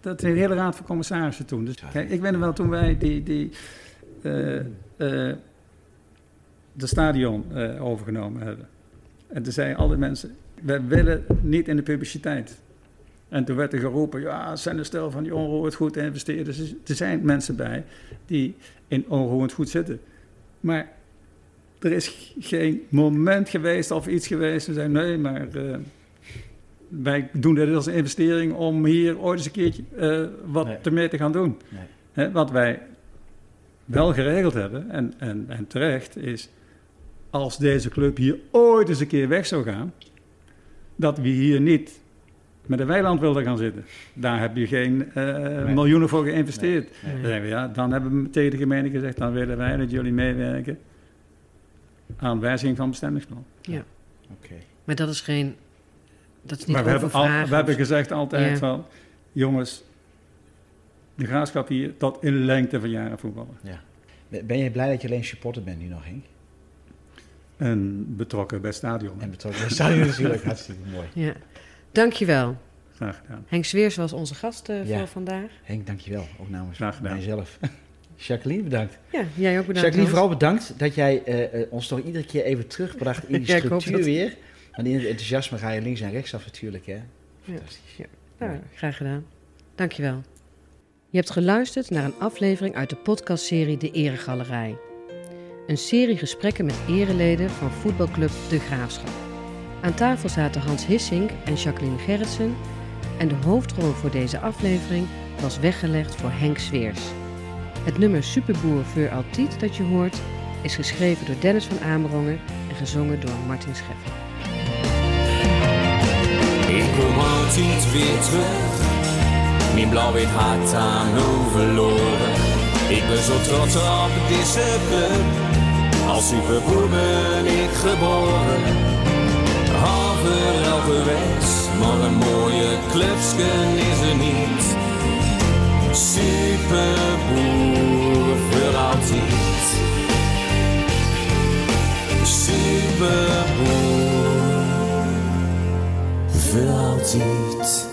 dat de hele raad van commissarissen toen. Dus, kijk, ik weet nog wel toen wij die, die, eh, eh, de stadion eh, overgenomen hebben. En toen zeiden alle mensen, wij willen niet in de publiciteit. En toen werd er geroepen, ja, het zijn een stel van die onroerend goed investeerders. Dus er zijn mensen bij die in onroerend goed zitten. Maar er is geen moment geweest of iets geweest. Ze zeiden, nee, maar eh, wij doen dit als een investering om hier ooit eens een keertje eh, wat Nee. ermee te gaan doen. Nee. Hè, wat wij wel geregeld hebben, en, en, en terecht, is als deze club hier ooit eens een keer weg zou gaan, dat we hier niet met een weiland wilden gaan zitten. Daar heb je geen eh, Nee. miljoenen voor geïnvesteerd. Nee. Dan, zeggen we, ja, dan hebben we tegen de gemeente gezegd, dan willen wij dat jullie meewerken aan wijziging van bestemmingsplan. Oké. Maar dat is geen. Dat is niet Maar we hebben, al, we hebben gezegd altijd Ja. van, jongens, de graafschap hier tot in lengte van jaren voetballen. Ben je blij dat je alleen supporter bent nu nog, Henk? En betrokken bij het stadion. En betrokken bij het stadion natuurlijk hartstikke mooi. Ja. Dankjewel. Graag gedaan. Henk Zweers was onze gast eh, Ja. voor vandaag. Henk, dankjewel. Ook namens Graag gedaan. mijzelf. Jacqueline, bedankt. Ja, jij ook bedankt. Jacqueline, vooral bedankt dat jij eh, eh, ons toch iedere keer even terugbracht in die Ja, structuur dat- weer. Want in het enthousiasme ga je links en rechts af natuurlijk, hè? Fantastisch. Nou, graag gedaan. Dankjewel. Je hebt geluisterd naar een aflevering uit de podcastserie De Eregalerij. Een serie gesprekken met ereleden van voetbalclub De Graafschap. Aan tafel zaten Hans Hissink en Jacqueline Gerritsen. En de hoofdrol voor deze aflevering was weggelegd voor Henk Zweers. Het nummer Superboer voor Altiet dat je hoort is geschreven door Dennis van Amerongen en gezongen door Martin Scheffer. Ik kom altijd weer terug. Mijn blauw-wit hart aan hoe verloren. Ik ben zo trots op deze club. Als superboer ben ik geboren. Overal geweest, maar een mooie clubsken is er niet. Superboer voor altijd. Superboer voor altijd.